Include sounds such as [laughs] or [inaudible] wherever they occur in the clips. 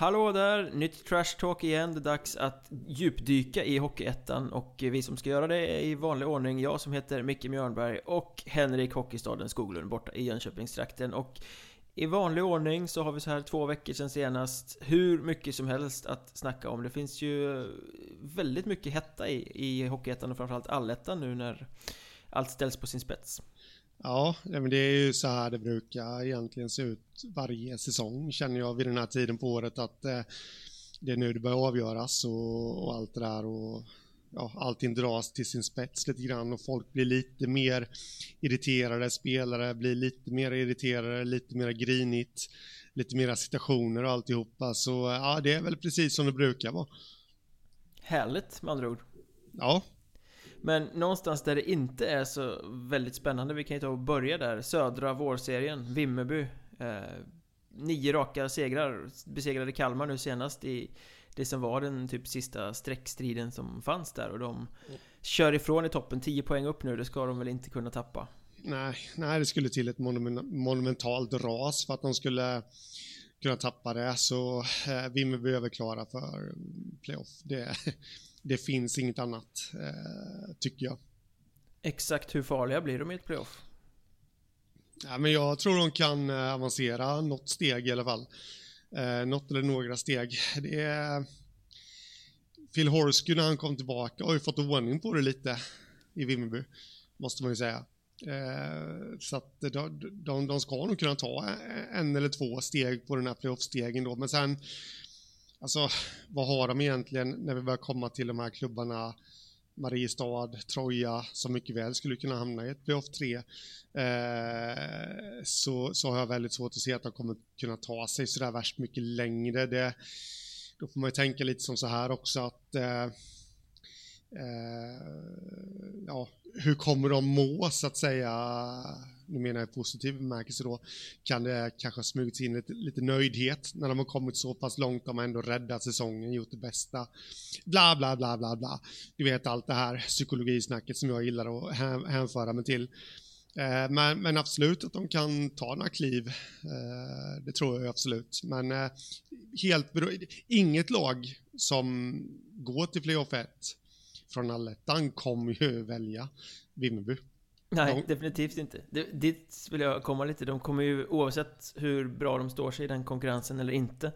Hallå där! Nytt Trash Talk igen. Det är dags att djupdyka i Hockeyettan och vi som ska göra det är i vanlig ordning jag som heter Micke Mjörnberg och Henrik Hockeystaden Skoglund borta i Jönköpingstrakten och i vanlig ordning så har vi så här två veckor sedan senast hur mycket som helst att snacka om. Det finns ju väldigt mycket hetta i, i Hockeyettan och framförallt Allettan nu när allt ställs på sin spets. Ja, men det är ju så här det brukar egentligen se ut varje säsong känner jag vid den här tiden på året att eh, det är nu det börjar avgöras och, och allt det där och ja, allting dras till sin spets lite grann och folk blir lite mer irriterade, spelare blir lite mer irriterade, lite mer grinigt, lite mera situationer och alltihopa. Så ja, det är väl precis som det brukar vara. Härligt med andra ord. Ja, men någonstans där det inte är så väldigt spännande, vi kan ju ta och börja där. Södra vårserien, Vimmerby. Eh, nio raka segrar, besegrade Kalmar nu senast i det som var den typ sista streckstriden som fanns där och de kör ifrån i toppen, 10 poäng upp nu, det ska de väl inte kunna tappa? Nej, nej det skulle till ett monumentalt ras för att de skulle kunna tappa det, så eh, Vimmerby överklara för playoff. Det, det finns inget annat, eh, tycker jag. Exakt hur farliga blir de i ett playoff? Ja, men jag tror de kan eh, avancera något steg i alla fall. Eh, något eller några steg. Det är... Phil Horsky när han kom tillbaka har ju fått ordning på det lite i Vimmerby, måste man ju säga. Eh, så att de, de, de ska nog kunna ta en eller två steg på den här playoff-stegen då, men sen Alltså, vad har de egentligen när vi börjar komma till de här klubbarna? Mariestad, Troja, som mycket väl skulle kunna hamna i ett playoff 3, eh, så, så har jag väldigt svårt att se att de kommer kunna ta sig sådär värst mycket längre. Det, då får man ju tänka lite som så här också att eh, eh, ja, hur kommer de må så att säga? Nu menar jag positiv bemärkelse då, kan det kanske ha smugits in lite, lite nöjdhet när de har kommit så pass långt, de har ändå räddat säsongen, gjort det bästa. Bla, bla, bla, bla, bla. Du vet allt det här psykologisnacket som jag gillar att hänföra mig till. Eh, men, men, absolut att de kan ta några kliv, eh, det tror jag absolut. Men eh, helt inget lag som går till playoff 1 från allettan kommer ju välja Vimmerby. Nej, de... definitivt inte. Dit vill jag komma lite. De kommer ju, oavsett hur bra de står sig i den konkurrensen eller inte,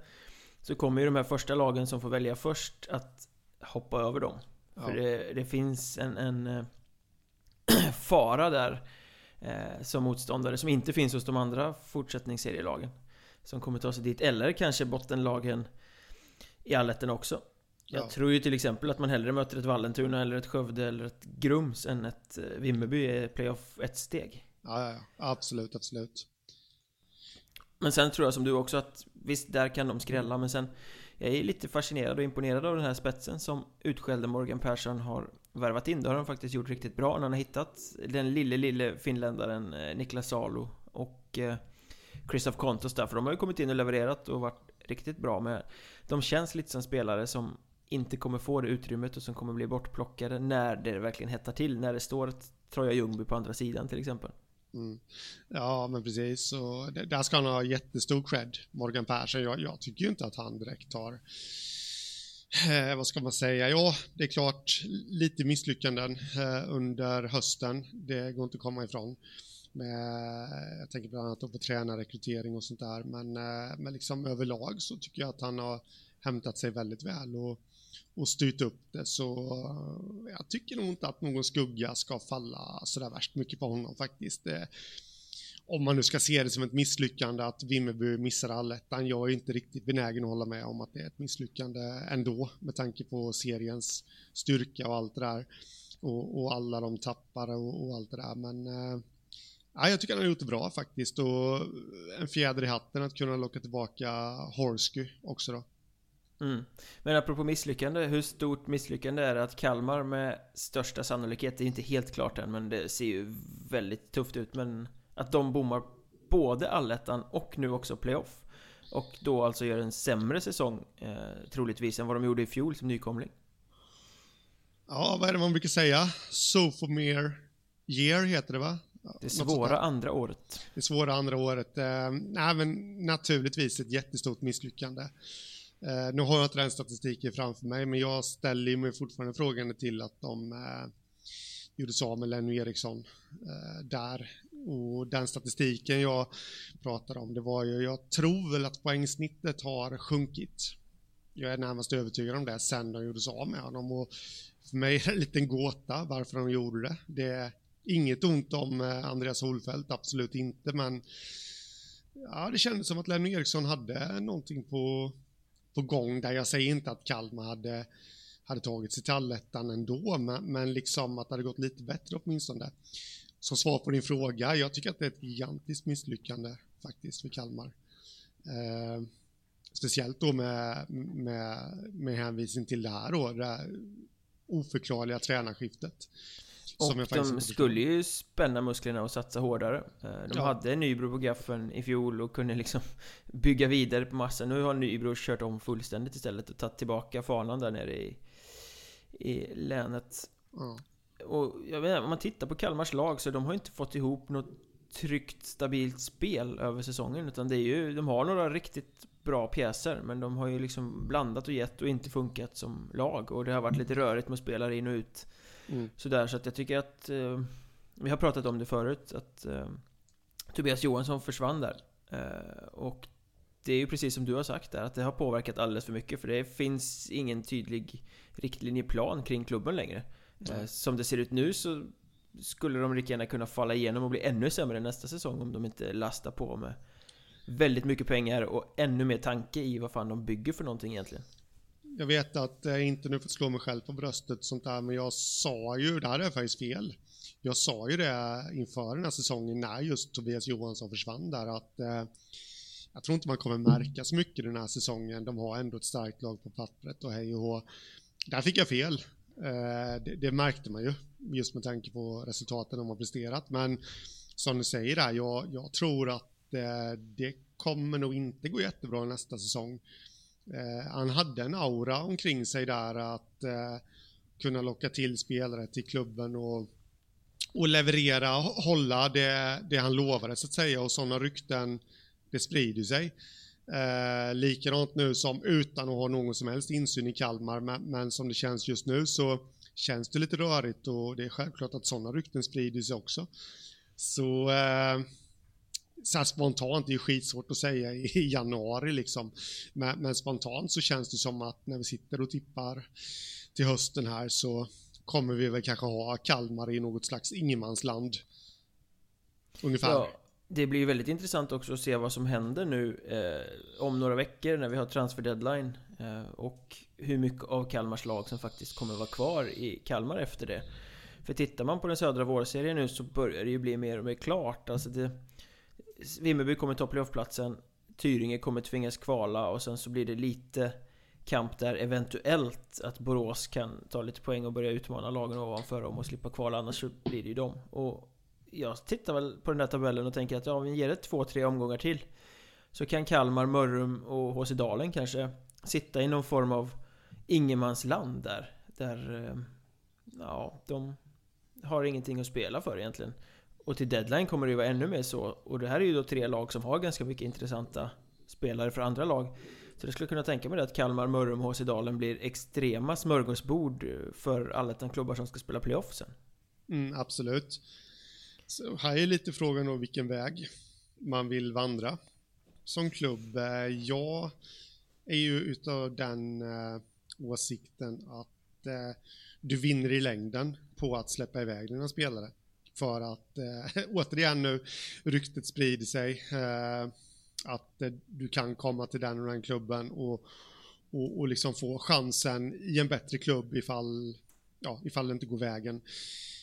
så kommer ju de här första lagen som får välja först att hoppa över dem. Ja. För det, det, finns en, en äh, [clears throat] fara där äh, som motståndare som inte finns hos de andra fortsättningsserielagen. Som kommer ta sig dit, eller kanske bottenlagen i allettan också. Jag ja. tror ju till exempel att man hellre möter ett Vallentuna eller ett Skövde eller ett Grums än ett eh, Vimmerby i playoff ett steg. Ja, ja, ja, absolut, absolut. Men sen tror jag som du också att visst, där kan de skrälla, men sen jag är lite fascinerad och imponerad av den här spetsen som utskällde Morgan Persson har värvat in. Det har de faktiskt gjort riktigt bra när han har hittat den lille, lille finländaren eh, Niklas Salo och eh, Christoph Kontos där, för de har ju kommit in och levererat och varit riktigt bra med. De känns lite som spelare som inte kommer få det utrymmet och som kommer bli bortplockade när det verkligen hettar till. När det står ett Troja Ljungby på andra sidan till exempel. Mm. Ja, men precis. Så där ska han ha jättestor cred, Morgan Persson. Jag, jag tycker ju inte att han direkt har eh, vad ska man säga? Ja, det är klart lite misslyckanden eh, under hösten. Det går inte att komma ifrån. Med, jag tänker bland annat på tränarrekrytering och sånt där. Men, eh, men liksom överlag så tycker jag att han har hämtat sig väldigt väl. Och och styrt upp det så eh, jag tycker nog inte att någon skugga ska falla sådär värst mycket på honom faktiskt. Eh, om man nu ska se det som ett misslyckande att Vimmerby missar allettan. Jag är inte riktigt benägen att hålla med om att det är ett misslyckande ändå med tanke på seriens styrka och allt det där. Och, och alla de tappar och, och, allt det där. Men äh, jag tycker han har gjort det bra faktiskt och en fjäder i hatten att kunna locka tillbaka Horsky också då. Mm. Men apropå misslyckande, hur stort misslyckande är det att Kalmar med största sannolikhet, det är inte helt klart än men det ser ju väldigt tufft ut men att de bommar både allettan och nu också playoff och då alltså gör en sämre säsong eh, troligtvis än vad de gjorde i fjol som nykomling. Ja, vad är det man brukar säga? Sophomore year heter det va? Det svåra andra året. Det svåra andra året. Eh, nej, men naturligtvis ett jättestort misslyckande. Eh, nu har jag inte den statistiken framför mig, men jag ställer mig fortfarande frågan till att de eh, gjorde sig av med Lenny Eriksson eh, där. Och den statistiken jag pratade om, det var ju, jag tror väl att poängsnittet har sjunkit. Jag är närmast övertygad om det sen de gjorde sig av med honom. Och för mig är det en liten gåta varför de gjorde det. Det är inget ont om eh, Andreas Holfeldt, absolut inte, men ja, det kändes som att Lenny Eriksson hade någonting på, på gång där. Jag säger inte att Kalmar hade, hade tagit sig till allettan ändå, men, men liksom att det hade gått lite bättre åtminstone. Som svar på din fråga, jag tycker att det är ett gigantiskt misslyckande faktiskt för Kalmar. Eh, speciellt då med, med, med hänvisning till det här då, det här oförklarliga tränarskiftet. Och de skulle ju spänna musklerna och satsa hårdare. Eh, de ja. hade Nybro på gaffeln i fjol och kunde liksom [laughs] bygga vidare på massan. Nu har Nybro kört om fullständigt istället och tagit tillbaka fanan där nere i, i länet. Ja. Och jag vet om man tittar på Kalmars lag så de har inte fått ihop något tryggt, stabilt spel över säsongen. Utan det är ju, de har några riktigt bra pjäser men de har ju liksom blandat och gett och inte funkat som lag. Och det har varit lite rörigt med spelare in och ut. Mm. Sådär, så att jag tycker att... Eh, vi har pratat om det förut, att eh, Tobias Johansson försvann där. Eh, och det är ju precis som du har sagt där, att det har påverkat alldeles för mycket. För det finns ingen tydlig riktlinjeplan kring klubben längre. Mm. Som det ser ut nu så skulle de lika gärna kunna falla igenom och bli ännu sämre nästa säsong om de inte lastar på med väldigt mycket pengar och ännu mer tanke i vad fan de bygger för någonting egentligen. Jag vet att jag inte nu får slå mig själv på bröstet sånt där, men jag sa ju, det här är faktiskt fel. Jag sa ju det inför den här säsongen när just Tobias Johansson försvann där att eh, jag tror inte man kommer märka så mycket den här säsongen. De har ändå ett starkt lag på pappret och hej och hå. Där fick jag fel. Eh, det, det, märkte man ju just med tanke på resultaten de har presterat. Men som du säger där, jag, jag tror att eh, det kommer nog inte gå jättebra nästa säsong. Eh, han hade en aura omkring sig där att eh, kunna locka till spelare till klubben och, och leverera, hålla det, det han lovade så att säga och sådana rykten, det sprider sig. Eh, likadant nu som utan att ha någon som helst insyn i Kalmar, men, men, som det känns just nu så känns det lite rörigt och det är självklart att sådana rykten sprider sig också. Så eh, så här spontant, det är ju skitsvårt att säga i januari liksom. Men, men, spontant så känns det som att när vi sitter och tippar till hösten här så kommer vi väl kanske ha Kalmar i något slags ingenmansland. Ungefär. Ja, det blir ju väldigt intressant också att se vad som händer nu eh, om några veckor när vi har transfer deadline. Eh, och hur mycket av Kalmars lag som faktiskt kommer vara kvar i Kalmar efter det. För tittar man på den södra vårserien nu så börjar det ju bli mer och mer klart. Alltså det, Vimmerby kommer ta playoffplatsen Tyringe kommer tvingas kvala och sen så blir det lite kamp där eventuellt att Borås kan ta lite poäng och börja utmana lagen ovanför dem och slippa kvala annars så blir det ju dem. Och jag tittar väl på den där tabellen och tänker att ja, vi ger det två, tre omgångar till så kan Kalmar, Mörrum och HC Dalen kanske sitta i någon form av ingenmansland där. Där, eh, ja, de har ingenting att spela för egentligen. Och till deadline kommer det ju vara ännu mer så. Och det här är ju då tre lag som har ganska mycket intressanta spelare för andra lag. Så det skulle kunna tänka mig det att Kalmar, Mörrum och HC Dalen blir extrema smörgåsbord för alla klubbar som ska spela playoff sen. Mm, absolut. Så här är lite frågan om vilken väg man vill vandra som klubb. Eh, jag är ju utav den eh, åsikten att eh, du vinner i längden på att släppa iväg dina spelare för att eh, [laughs] återigen nu ryktet sprider sig eh, att eh, du kan komma till den och den klubben och, och, och liksom få chansen i en bättre klubb ifall, ja, ifall det inte går vägen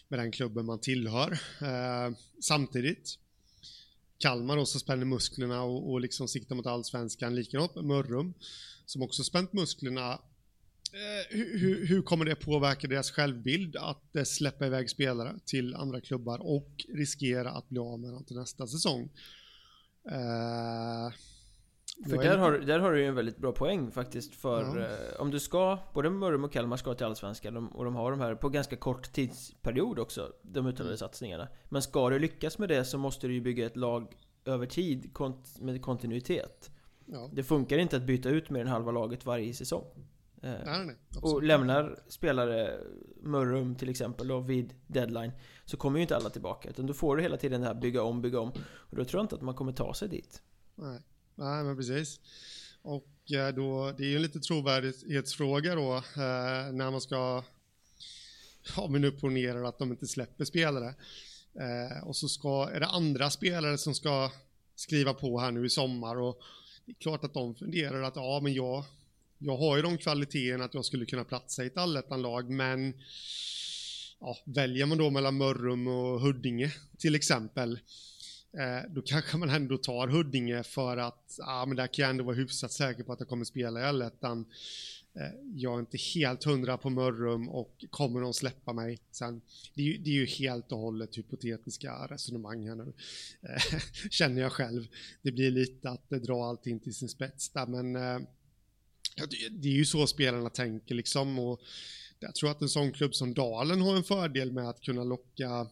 med den klubben man tillhör. Eh, samtidigt Kalmar då som spänner musklerna och, och liksom siktar mot allsvenskan, likadant med Mörrum som också spänt musklerna hur, hur, kommer det påverka deras självbild att eh, släppa iväg spelare till andra klubbar och riskera att bli av med dem till nästa säsong? Uh, för där har, där har du ju en väldigt bra poäng faktiskt för ja. uh, om du ska, både Mörrum och Kalmar ska till Allsvenskan och de har de här på ganska kort tidsperiod också, de uttalade mm. satsningarna. Men ska du lyckas med det så måste du ju bygga ett lag över tid kont med kontinuitet. Ja. Det funkar inte att byta ut mer än halva laget varje säsong. Eh, nej, nej, och lämnar spelare Mörrum till exempel då vid deadline Så kommer ju inte alla tillbaka. Utan då får du hela tiden det här bygga om, bygga om. Och då tror jag inte att man kommer ta sig dit. Nej, nej men precis. Och eh, då, det är ju en lite trovärdighetsfråga då eh, när man ska Om vi nu ponerar att de inte släpper spelare. Och så ska, är det andra spelare som ska skriva på här nu i sommar? Och det är klart att de funderar att ja men jag jag har ju de kvaliteterna att jag skulle kunna platsa i ett allettan-lag, men ja, väljer man då mellan Mörrum och Huddinge till exempel, eh, då kanske man ändå tar Huddinge för att ja, men där kan jag ändå vara hyfsat säker på att jag kommer spela i allettan. Eh, jag är inte helt hundra på Mörrum och kommer de släppa mig sen? Det är, ju, det är ju helt och hållet hypotetiska resonemang här nu, eh, [laughs] känner jag själv. Det blir lite att eh, dra allting till sin spets där, men eh, det är ju så spelarna tänker liksom och jag tror att en sån klubb som Dalen har en fördel med att kunna locka,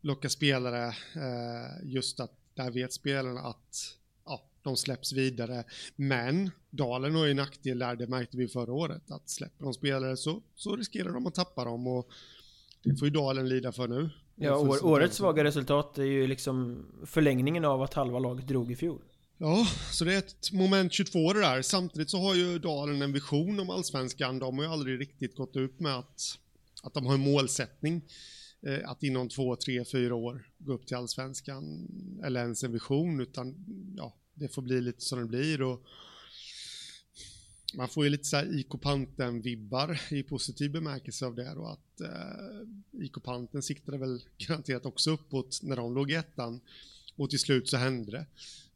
locka spelare eh, just att där vet spelarna att ja, de släpps vidare. Men Dalen har ju en nackdel där, det märkte vi förra året, att släpper de spelare så, så riskerar de att tappa dem och det får ju Dalen lida för nu. Ja, år, årets svaga resultat är ju liksom förlängningen av att halva laget drog i fjol. Ja, så det är ett moment 22 det där. Samtidigt så har ju Dalen en vision om allsvenskan. De har ju aldrig riktigt gått ut med att, att de har en målsättning. Eh, att inom två, tre, fyra år gå upp till allsvenskan. Eller ens en vision, utan ja, det får bli lite som det blir. Och man får ju lite så här IK Panten-vibbar i positiv bemärkelse av det och att eh, IK Panten siktade väl garanterat också uppåt när de låg i ettan och till slut så hände det.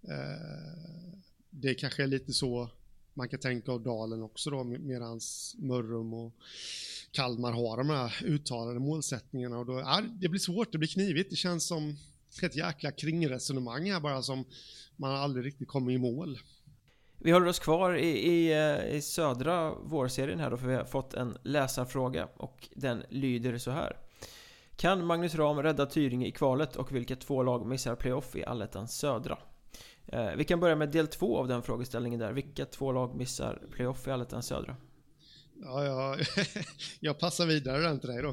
Eh, det kanske är lite så man kan tänka av Dalen också då medans Mörrum och Kalmar har de här uttalade målsättningarna och då, ja, det blir svårt, det blir knivigt, det känns som ett jäkla kringresonemang här bara som man aldrig riktigt kommer i mål. Vi håller oss kvar i, i, eh, i södra vårserien här då för vi har fått en läsarfråga och den lyder så här Kan Magnus Ram rädda Tyringe i kvalet och vilka två lag missar playoff i Allettans södra? Eh, vi kan börja med del två av den frågeställningen där. Vilka två lag missar playoff i Allettans södra? Ja, ja, [laughs] jag passar vidare den till dig då.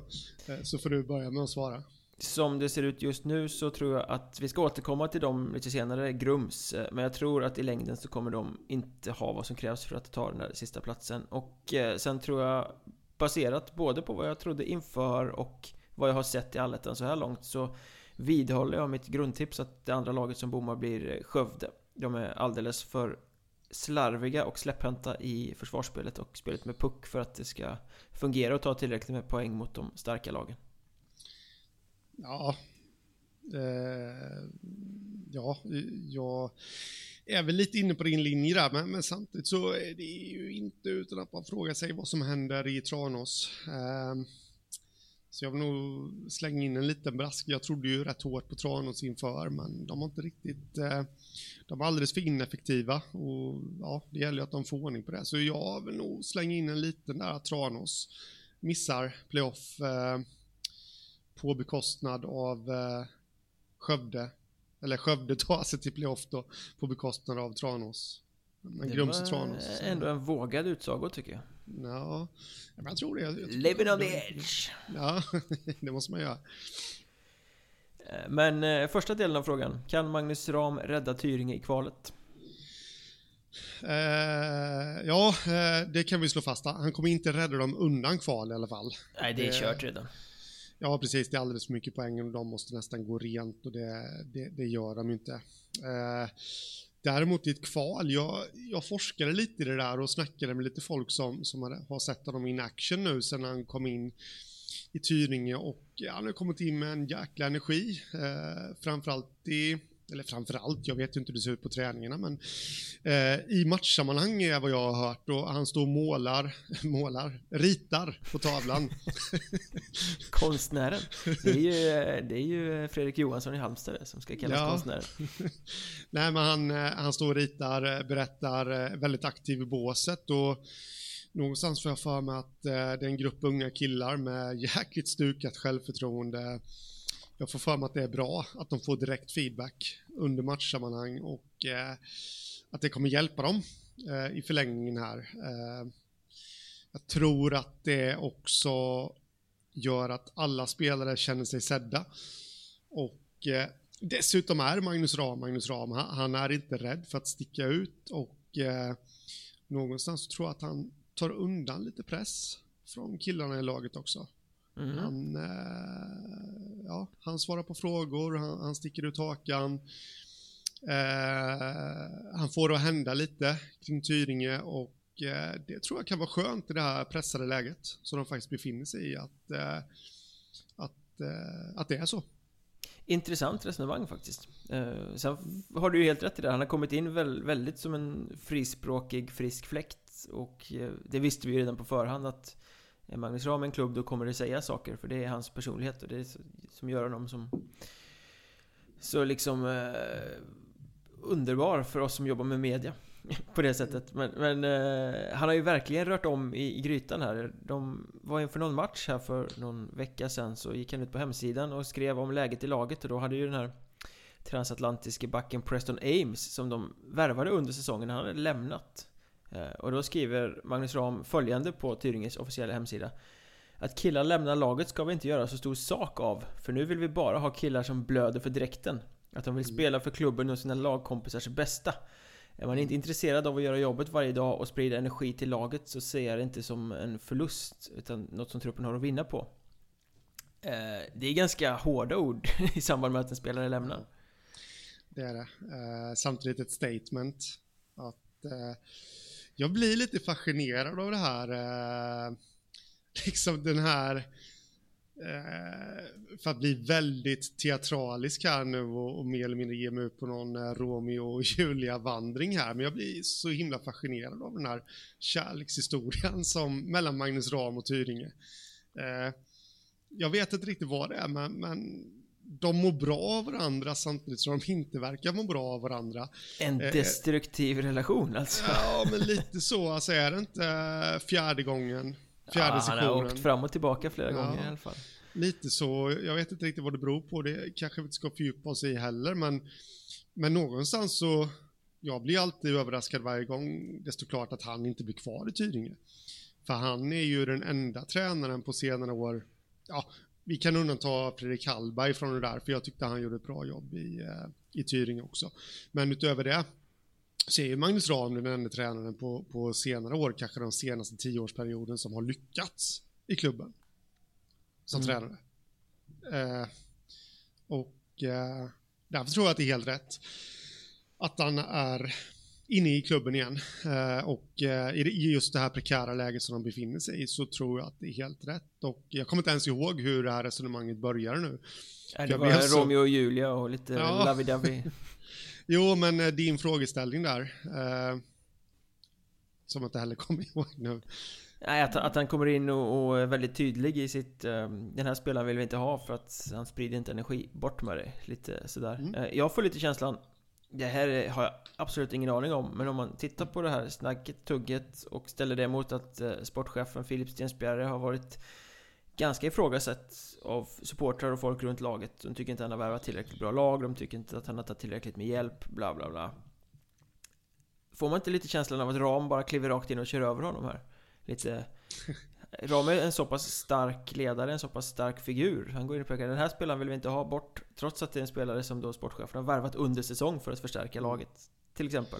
Eh, så får du börja med att svara. Som det ser ut just nu så tror jag att vi ska återkomma till dem lite senare, Grums. Eh, men jag tror att i längden så kommer de inte ha vad som krävs för att ta den där sista platsen. Och sen tror jag, baserat både på vad jag trodde inför och vad jag har sett i Allettan så här långt så vidhåller jag mitt grundtips att det andra laget som bommar blir eh, Skövde. De är alldeles för slarviga och släpphänta i försvarsspelet och spelet med puck för att det ska fungera och ta tillräckligt med poäng mot de starka lagen. Ja, eh, ja, jag är väl lite inne på din linje där, men, men, samtidigt så är det ju inte utan att man frågar sig vad som händer i Tranås. Eh, så jag vill nog slänga in en liten brask. Jag trodde ju rätt hårt på Tranås inför, men de har inte riktigt... Eh, de är alldeles för ineffektiva och ja, det gäller ju att de får ordning på det. Så jag vill nog slänga in en liten där att Tranås missar playoff eh, på bekostnad av eh, Skövde. Eller Skövde tar sig till playoff då på bekostnad av Tranås. Men Grums och Tranås. ändå en vågad utsago tycker jag. Ja, jag tror det. Jag tror Living on the edge. Ja, [laughs] det måste man göra. Eh, men eh, första delen av frågan. Kan Magnus Ram rädda Tyringe i kvalet? Eh, ja, eh, det kan vi slå fast. Han kommer inte rädda dem undan kval i alla fall. Nej, det är kört redan. Ja, precis. Det är alldeles för mycket poäng och de måste nästan gå rent och det, det, det gör de ju inte. Däremot i ett kval, jag, jag forskade lite i det där och snackade med lite folk som, som har sett honom in action nu sen han kom in i Tyringe och han har kommit in med en jäkla energi. Eh, framförallt i eller framförallt, jag vet ju inte hur det ser ut på träningarna, men eh, i matchsammanhang är vad jag har hört och han står och målar, [laughs] målar, ritar på tavlan. [laughs] Konstnären. Det är, ju, det är ju Fredrik Johansson i Halmstad som ska kallas ja. konstnär. [laughs] Nej, men han, eh, han står och ritar, berättar, eh, väldigt aktiv i båset och någonstans får jag för mig att eh, det är en grupp unga killar med jäkligt stukat självförtroende jag får för mig att det är bra att de får direkt feedback under matchsammanhang och eh, att det kommer hjälpa dem eh, i förlängningen här. Eh, jag tror att det också gör att alla spelare känner sig sedda. Och eh, dessutom är Magnus Ram Magnus Ram. Han, han, är inte rädd för att sticka ut och eh, någonstans tror jag att han tar undan lite press från killarna i laget också. Mm. Han, eh, ja, han svarar på frågor, han, han sticker ut hakan. Eh, han får det att hända lite kring Tyringe och eh, det tror jag kan vara skönt i det här pressade läget som de faktiskt befinner sig i, att, eh, att, eh, att det är så. Intressant resonemang faktiskt. Eh, sen har du ju helt rätt i det, han har kommit in väl, väldigt som en frispråkig, frisk fläkt och eh, det visste vi ju redan på förhand att är Magnus Ram en klubb då kommer det säga saker för det är hans personlighet och det är som gör honom som så liksom eh, underbar för oss som jobbar med media [laughs] på det sättet. Men, men eh, han har ju verkligen rört om i, i grytan här. De var inför någon match här för någon vecka sedan så gick han ut på hemsidan och skrev om läget i laget och då hade ju den här transatlantiske backen Preston Ames som de värvade under säsongen, han hade lämnat. Eh, och då skriver Magnus Ram följande på Tyringes officiella hemsida. Att killar lämnar laget ska vi inte göra så stor sak av, för nu vill vi bara ha killar som blöder för dräkten. Att de vill mm. spela för klubben och sina lagkompisars bästa. Är man inte intresserad av att göra jobbet varje dag och sprida energi till laget så ser jag det inte som en förlust, utan något som truppen har att vinna på. Eh, det är ganska hårda ord [laughs] i samband med att en spelare lämnar. Det är det. Eh, samtidigt ett statement. Att jag blir lite fascinerad av det här, eh, [laughs] liksom den här, eh, för att bli väldigt teatralisk här nu och, och mer eller mindre ge mig ut på någon eh, Romeo och Julia-vandring här, men jag blir så himla fascinerad av den här kärlekshistorien som mellan Magnus Ram och Tyringe. Eh, jag vet inte riktigt vad det är, men, men de mår bra av varandra samtidigt som de inte verkar må bra av varandra. En eh, destruktiv eh, relation alltså? Ja, men lite så. Alltså är det inte eh, fjärde gången? Fjärde ja, sektionen? Han har åkt fram och tillbaka flera ja, gånger i alla fall. Lite så. Jag vet inte riktigt vad det beror på. Det kanske vi inte ska fördjupa oss i heller, men, men någonstans så jag blir alltid överraskad varje gång det står klart att han inte blir kvar i Tyringe. För han är ju den enda tränaren på senare år, ja, vi kan undanta Fredrik Hallberg från det där, för jag tyckte han gjorde ett bra jobb i, eh, i Tyringe också. Men utöver det så är Magnus Ram den enda tränaren på, på senare år, kanske den senaste tioårsperioden, som har lyckats i klubben som mm. tränare. Eh, och eh, därför tror jag att det är helt rätt att han är inne i klubben igen. Eh, och eh, i just det här prekära läget som de befinner sig i så tror jag att det är helt rätt. Och jag kommer inte ens ihåg hur det här resonemanget börjar nu. Ja, det var så... Romeo och Julia och lite ja. lovey-dovey. [laughs] jo, men eh, din frågeställning där. som jag inte heller kommer [laughs] ihåg nu. Nej, att, att han kommer in och, och, är väldigt tydlig i sitt... den här spelaren vill vi inte ha för att han sprider inte energi. Bort med det. Lite sådär. Mm. jag får lite känslan det här har jag absolut ingen aning om, men om man tittar på det här snacket, tugget och ställer det mot att eh, sportchefen Filip Stensbjerre har varit ganska ifrågasatt av supportrar och folk runt laget. De tycker inte att han har värvat tillräckligt bra lag, de tycker inte att han har tagit tillräckligt med hjälp, bla bla bla. Får man inte lite känslan av att Ram bara kliver rakt in och kör över honom här? Lite [laughs] Rame är en så pass stark ledare, en så pass stark figur. Han går in och pekar, den här spelaren vill vi inte ha bort. Trots att det är en spelare som då sportchefen har värvat under säsong för att förstärka laget. Till exempel.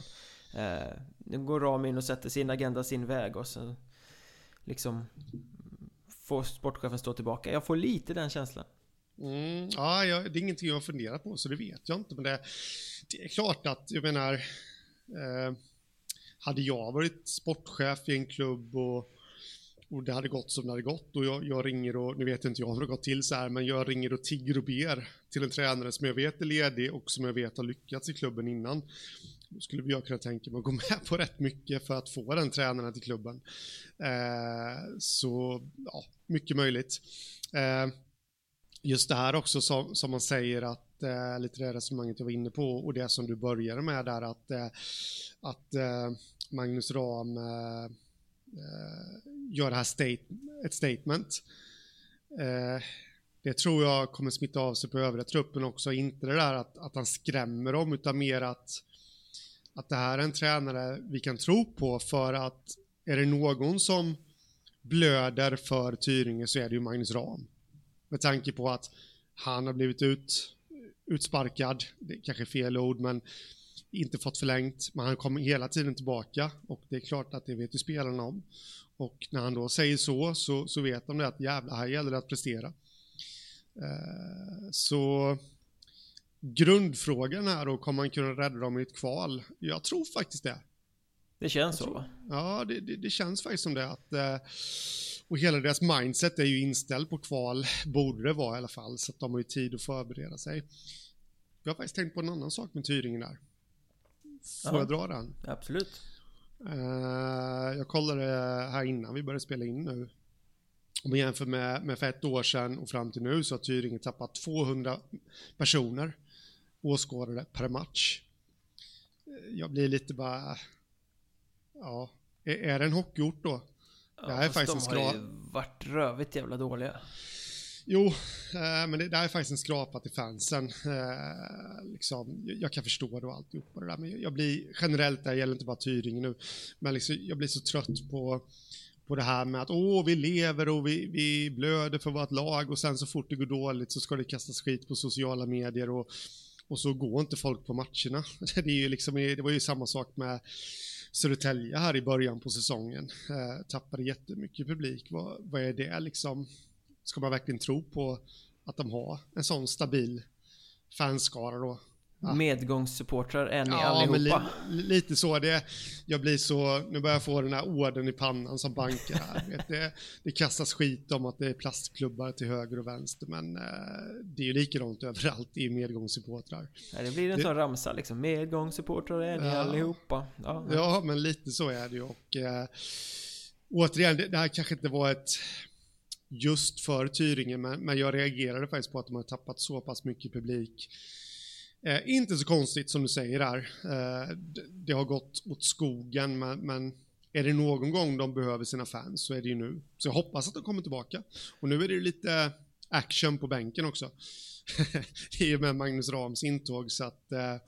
Eh, nu går Rami in och sätter sin agenda sin väg och sen liksom får sportchefen stå tillbaka. Jag får lite den känslan. Mm, ja, jag, det är ingenting jag har funderat på, så det vet jag inte. Men det, det är klart att, jag menar, eh, hade jag varit sportchef i en klubb och och det hade gått som det hade gått och jag, jag ringer och, nu vet inte jag hur det har gått till så här, men jag ringer och tigger och ber till en tränare som jag vet är ledig och som jag vet har lyckats i klubben innan. Då skulle jag kunna tänka mig att gå med på rätt mycket för att få den tränaren till klubben. Eh, så, ja, mycket möjligt. Eh, just det här också som, som man säger att eh, lite det resonemanget jag var inne på och det som du började med där att, eh, att eh, Magnus Ram eh, Eh, gör det här state, ett statement. Eh, det tror jag kommer smitta av sig på övriga truppen också. Inte det där att, att han skrämmer dem, utan mer att, att det här är en tränare vi kan tro på för att är det någon som blöder för Tyringe så är det ju Magnus Ram. Med tanke på att han har blivit ut, utsparkad, det är kanske är fel ord, men inte fått förlängt, men han kommer hela tiden tillbaka och det är klart att det vet ju spelarna om. Och när han då säger så, så, så vet de det att jävlar, här gäller det att prestera. Eh, så grundfrågan är då, kommer man kunna rädda dem i ett kval? Jag tror faktiskt det. Det känns så va? Ja, det, det, det, känns faktiskt som det. Att, eh, och hela deras mindset är ju inställt på kval, borde det vara i alla fall, så att de har ju tid att förbereda sig. Jag har faktiskt tänkt på en annan sak med Tyringen där. Får ja. jag dra den? Absolut. Uh, jag kollade här innan vi började spela in nu. Om man jämför med, med för ett år sedan och fram till nu så har Tyringen tappat 200 personer åskådare per match. Jag blir lite bara... Ja, är, är det en hockeyort då? Ja, det här är faktiskt de har ju varit rövigt jävla dåliga. Jo, eh, men det, det är faktiskt en skrapa till fansen. Eh, liksom, jag kan förstå det och alltihopa det där, men jag blir generellt, det gäller inte bara Tyringe nu, men liksom, jag blir så trött på på det här med att åh, vi lever och vi, vi blöder för vårt lag och sen så fort det går dåligt så ska det kastas skit på sociala medier och, och så går inte folk på matcherna. [laughs] Det, är ju liksom, det var ju samma sak med Södertälje här i början på säsongen. Eh, tappade jättemycket publik. Vad, vad är det liksom? Ska man verkligen tro på att de har en sån stabil fanskara då? Ja. Medgångssupportrar är ni ja, allihopa. Li, lite så. Det, jag blir så, nu börjar jag få den här orden i pannan som bankar här. det, det kastas skit om att det är plastklubbar till höger och vänster, men eh, det är ju likadant överallt i medgångssupportrar. Ja, det blir en det, sån ramsa liksom. Medgångssupportrar är ni ja, allihopa. Ja, ja, men lite så är det ju. Och eh, återigen, det, det här kanske inte var ett just för Tyringen, men, jag reagerade faktiskt på att de har tappat så pass mycket publik Eh, inte så konstigt som du säger där. Eh, det har gått åt skogen, men, men, är det någon gång de behöver sina fans så är det ju nu. Så jag hoppas att de kommer tillbaka. Och nu är det lite action på bänken också. [laughs] I och med Magnus Rams intåg, så att... Eh, eh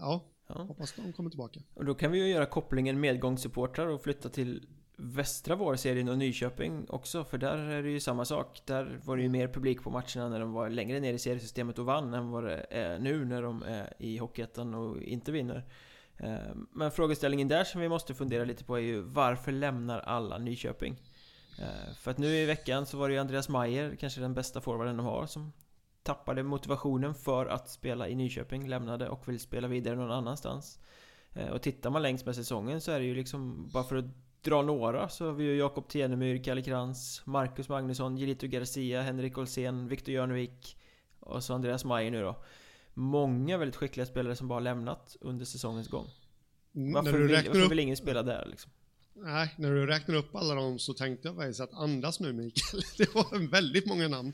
ja, ja, hoppas de kommer tillbaka. Och då kan vi ju göra kopplingen medgångssupportrar och flytta till västra vårserien och Nyköping också, för där är det ju samma sak. Där var det ju mer publik på matcherna när de var längre ner i seriesystemet och vann än vad det är nu när de är i Hockeyettan och inte vinner. Ehm, men frågeställningen där som vi måste fundera lite på är ju varför lämnar alla Nyköping? Ehm, för att nu i veckan så var det ju Andreas Mayer, kanske den bästa forwarden de har, som tappade motivationen för att spela i Nyköping, lämnade och vill spela vidare någon annanstans. Ehm, och tittar man längs med säsongen så är det ju liksom, bara för att dra några så har vi ju Jakob Tenemyr, Kalle Krantz, Marcus Magnusson, Gelito Garcia, Henrik Olsén, Viktor Jörnevik och så Andreas Mayer nu då. Många väldigt skickliga spelare som bara lämnat under säsongens gång. Mm, varför, vill, varför upp... vill ingen spela där liksom? Nej, när du räknar upp alla dem så tänkte jag faktiskt att andas nu Mikael. [laughs] Det var väldigt många namn.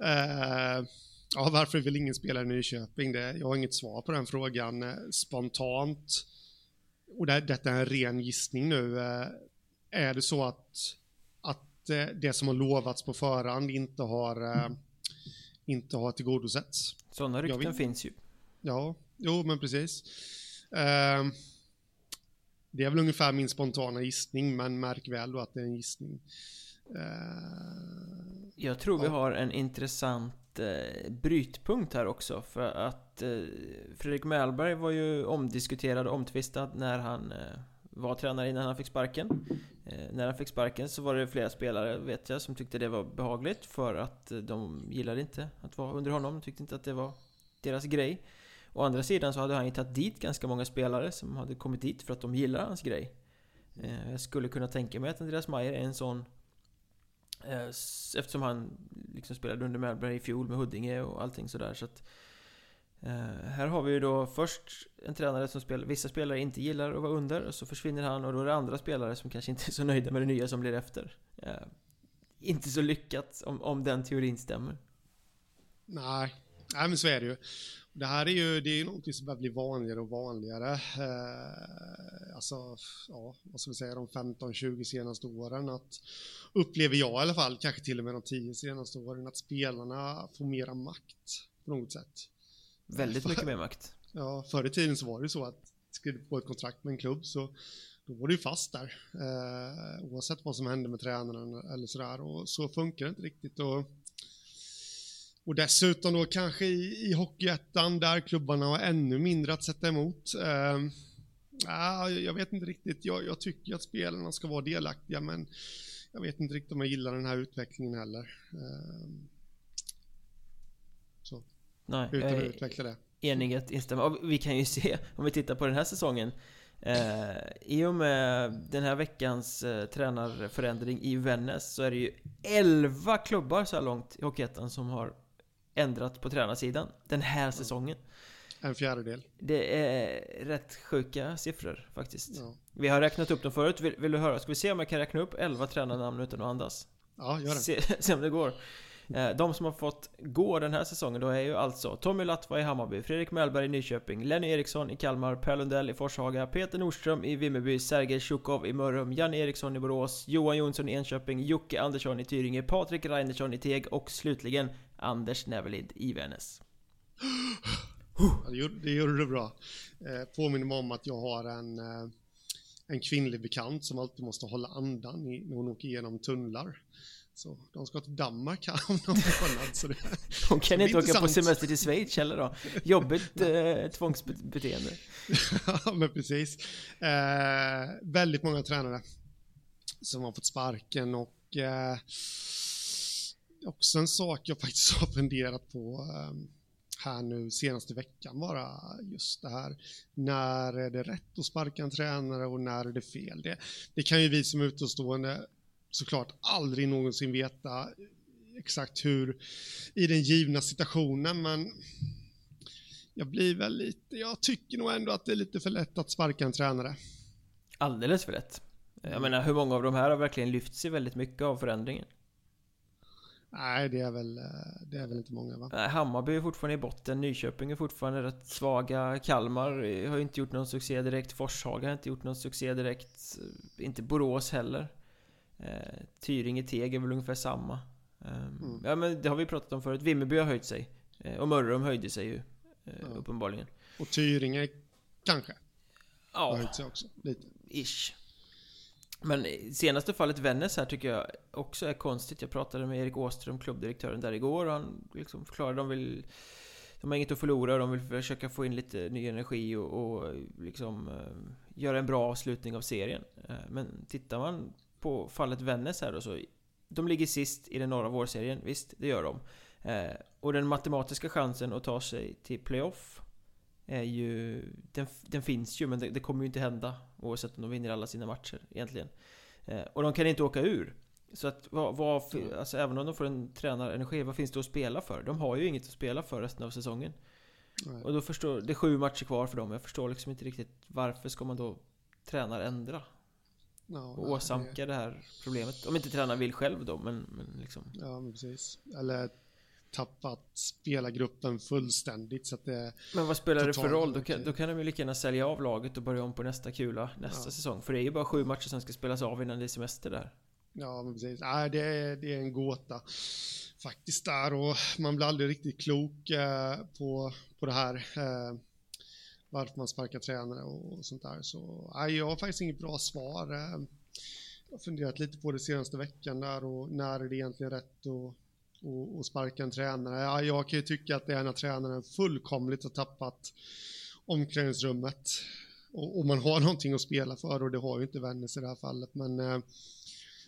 Uh, ja, varför vill ingen spela i Nyköping? Det, jag har inget svar på den frågan. Eh, spontant och det, detta är en ren gissning nu, eh, är det så att, att eh, det som har lovats på förhand inte har, eh, inte har tillgodosetts? Sådana rykten finns ju. Ja, jo men precis. Det är väl ungefär min spontana gissning, men märk väl då att det är en gissning. Jag tror vi har en intressant eh, brytpunkt här också för att eh, Fredrik Mellberg var ju omdiskuterad och omtvistad när han eh, var tränare innan han fick sparken. Eh, när han fick sparken så var det flera spelare, vet jag, som tyckte det var behagligt för att eh, de gillade inte att vara under honom, de tyckte inte att det var deras grej. Å andra sidan så hade han ju tagit dit ganska många spelare som hade kommit dit för att de gillar hans grej. Eh, jag skulle kunna tänka mig att Andreas Mayer är en sån Eh, eftersom han liksom spelade under Mellberg i fjol med Huddinge och allting sådär så att eh, Här har vi ju då först en tränare som spel, vissa spelare inte gillar att vara under och så försvinner han och då är det andra spelare som kanske inte är så nöjda med det nya som blir efter. Eh, Inte så lyckat om, om den teorin stämmer. Nej, Nej men så är det ju. Det här är ju det är något som börjar bli vanligare och vanligare. Eh, alltså, ja, vad ska vi säga, de 15-20 senaste åren. Att, upplever jag i alla fall, kanske till och med de 10 senaste åren, att spelarna får mera makt på något sätt. Väldigt mycket mer makt. Ja, förr i tiden så var det så att skrev du på ett kontrakt med en klubb så då var du ju fast där. Eh, oavsett vad som hände med tränaren eller sådär. Och så funkar det inte riktigt. Och, och dessutom då kanske i, i Hockeyettan där klubbarna har ännu mindre att sätta emot. Eh, ah, jag vet inte riktigt. Jag, jag tycker att spelarna ska vara delaktiga men jag vet inte riktigt om jag gillar den här utvecklingen heller. Eh, så. Nej, Utan att utveckla det. Enighet, instämma. Och vi kan ju [laughs] se, om vi tittar på den här säsongen eh, I och med den här veckans eh, tränarförändring i Vännäs så är det ju 11 klubbar så här långt i Hockeyettan som har ändrat på tränarsidan den här säsongen. En fjärdedel. Det är rätt sjuka siffror faktiskt. Ja, Vi har räknat upp dem förut, vill, vill du höra? Ska vi se om jag kan räkna upp 11 tränarnamn utan att andas? ja gör det. Se, [laughs] se om det går. Eh, De som har fått gå den här säsongen då är ju alltså Tommy Latva i Hammarby, Fredrik Mellberg i Nyköping, Lenny Eriksson i Kalmar, Per Lundell i Forshaga, Peter Nordström i Vimmerby, Sergej Tjukov i Mörrum, Jan Eriksson i Borås, Johan Jonsson i Enköping, Jocke Andersson i Tyringe, Patrik Reinersson i Teg och slutligen Anders Nävelid i Vännäs. Det, gjorde, du bra. Eh, påminner mig om att jag har en, eh, en kvinnlig bekant som alltid måste hålla andan när hon åker igenom tunnlar. Så de ska till Danmark här om någon månad. Så det, Hon kan det inte åka på semester till Schweiz heller då. Jobbigt [laughs] eh, tvångsbeteende. [laughs] ja, men precis. Eh, väldigt många tränare som har fått sparken och eh, också en sak jag faktiskt har funderat på eh, här nu senaste veckan bara just det här. När är det rätt att sparka en tränare och när är det fel? Det, det kan ju vi som utomstående såklart aldrig någonsin veta exakt hur i den givna situationen men jag blir väl lite, jag tycker nog ändå att det är lite för lätt att sparka en tränare. Alldeles för lätt. Jag menar, hur många av de här har verkligen lyft sig väldigt mycket av förändringen? Nej, det är väl, eh, det är väl inte många va? Nej, Hammarby är fortfarande i botten, Nyköping är fortfarande rätt svaga, Kalmar har ju inte gjort någon succé direkt, Forshaga har inte gjort någon succé direkt, eh, inte Borås heller. Eh, Tyringe Teg är väl ungefär samma. Ehm, Mm. Ja men det har vi pratat om förut, Vimmerby har höjt sig. Eh, och Mörrum höjde sig ju, Ja. uppenbarligen. Och Tyringe kanske har Ja, höjt sig också lite. ish. Men senaste fallet Vännäs här tycker jag också är konstigt. Jag pratade med Erik Åström, klubbdirektören där igår och han liksom förklarade de vill De har inget att förlora och de vill försöka få in lite ny energi och, och liksom eh, göra en bra avslutning av serien. Eh, men tittar man på fallet Vännäs här då så De ligger sist i den norra vårserien, visst det gör de. Eh, och den matematiska chansen att ta sig till playoff är ju, den, den finns ju men det, det kommer ju inte hända oavsett om de vinner alla sina matcher egentligen. Eh, och de kan inte åka ur. Så att vad, vad, fi- alltså även om de får en tränarenergi, vad finns det att spela för? De har ju inget att spela för resten av säsongen. Nej. Och då förstår, det är sju matcher kvar för dem. Jag förstår liksom inte riktigt varför ska man då tränarändra? Ja, Och nej, åsamka det här problemet. Om inte tränaren vill själv då, men, men liksom. Ja, men precis. Eller tappat spelargruppen fullständigt så att det... Men vad spelar det för roll? Då kan, då kan de ju lika gärna sälja av laget och börja om på nästa kula nästa Ja. säsong. För det är ju bara sju matcher som ska spelas av innan det är semester där. Ja, men precis. Nej, det, är, det är en gåta faktiskt där och man blir aldrig riktigt klok eh, på, på det här. Eh, varför man sparkar tränare och, och sånt där. Så nej, jag har faktiskt inget bra svar. Eh, jag har funderat lite på det senaste veckan där och när är det egentligen rätt att och, och sparka en tränare. Ja, jag kan ju tycka att det är när tränaren fullkomligt har tappat omklädningsrummet och, och man har [laughs] någonting att spela för och det har ju inte Vännäs i det här fallet. Men, eh,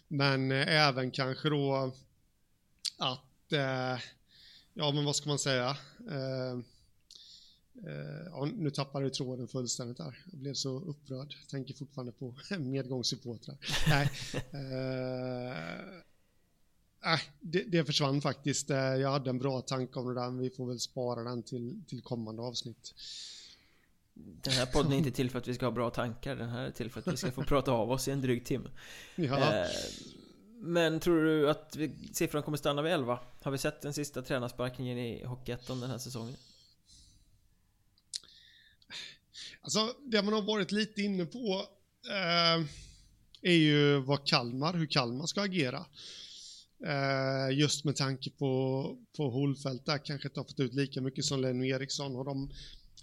men eh, även kanske då att, eh, ja men vad ska man säga? Ja, nu tappade jag tråden fullständigt där. Jag blev så upprörd. Jag tänker fortfarande på [laughs] medgångssupportrar. Nej, [laughs] Nej, det, det försvann faktiskt. Eh, Jag hade en bra tanke om det där, men vi får väl spara den till, till kommande avsnitt. Den här podden är inte till för att vi ska ha bra tankar. Den här är till för att vi ska få prata av oss i en dryg timme. Ja, Eh, Men tror du att vi, siffran kommer stanna vid 11? Har vi sett den sista tränarsparkningen i Hockeyettan den här säsongen? Alltså, det man har varit lite inne på eh, är ju vad Kalmar, hur Kalmar ska agera. Eh, just med tanke på, på Holfeldt där kanske inte har fått ut lika mycket som Lenny Eriksson. Har de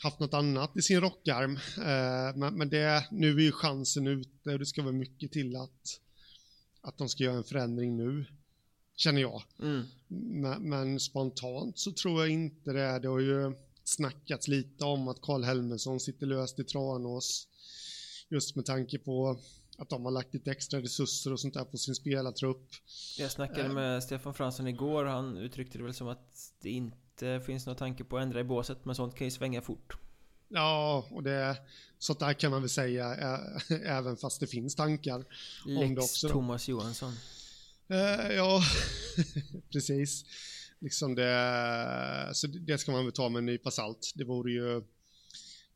haft något annat i sin rockarm? Eh, men, men det, nu är ju chansen ute och det ska vara mycket till att, att de ska göra en förändring nu. Känner jag. Mm. Men, men spontant så tror jag inte det. Det har ju snackats lite om att Karl Helmersson sitter löst i Tranås. Just med tanke på att de har lagt lite extra resurser och sånt där på sin spelartrupp. Jag snackade med Stefan Fransson igår, han uttryckte det väl som att det inte finns någon tanke på att ändra i båset, men sånt kan ju svänga fort. Ja, och det, sånt där kan man väl säga ä, även fast det finns tankar Lex om det också. Thomas Johansson. Eh, ja, [laughs] precis. Liksom det, så det ska man väl ta med en nypa salt. Det vore ju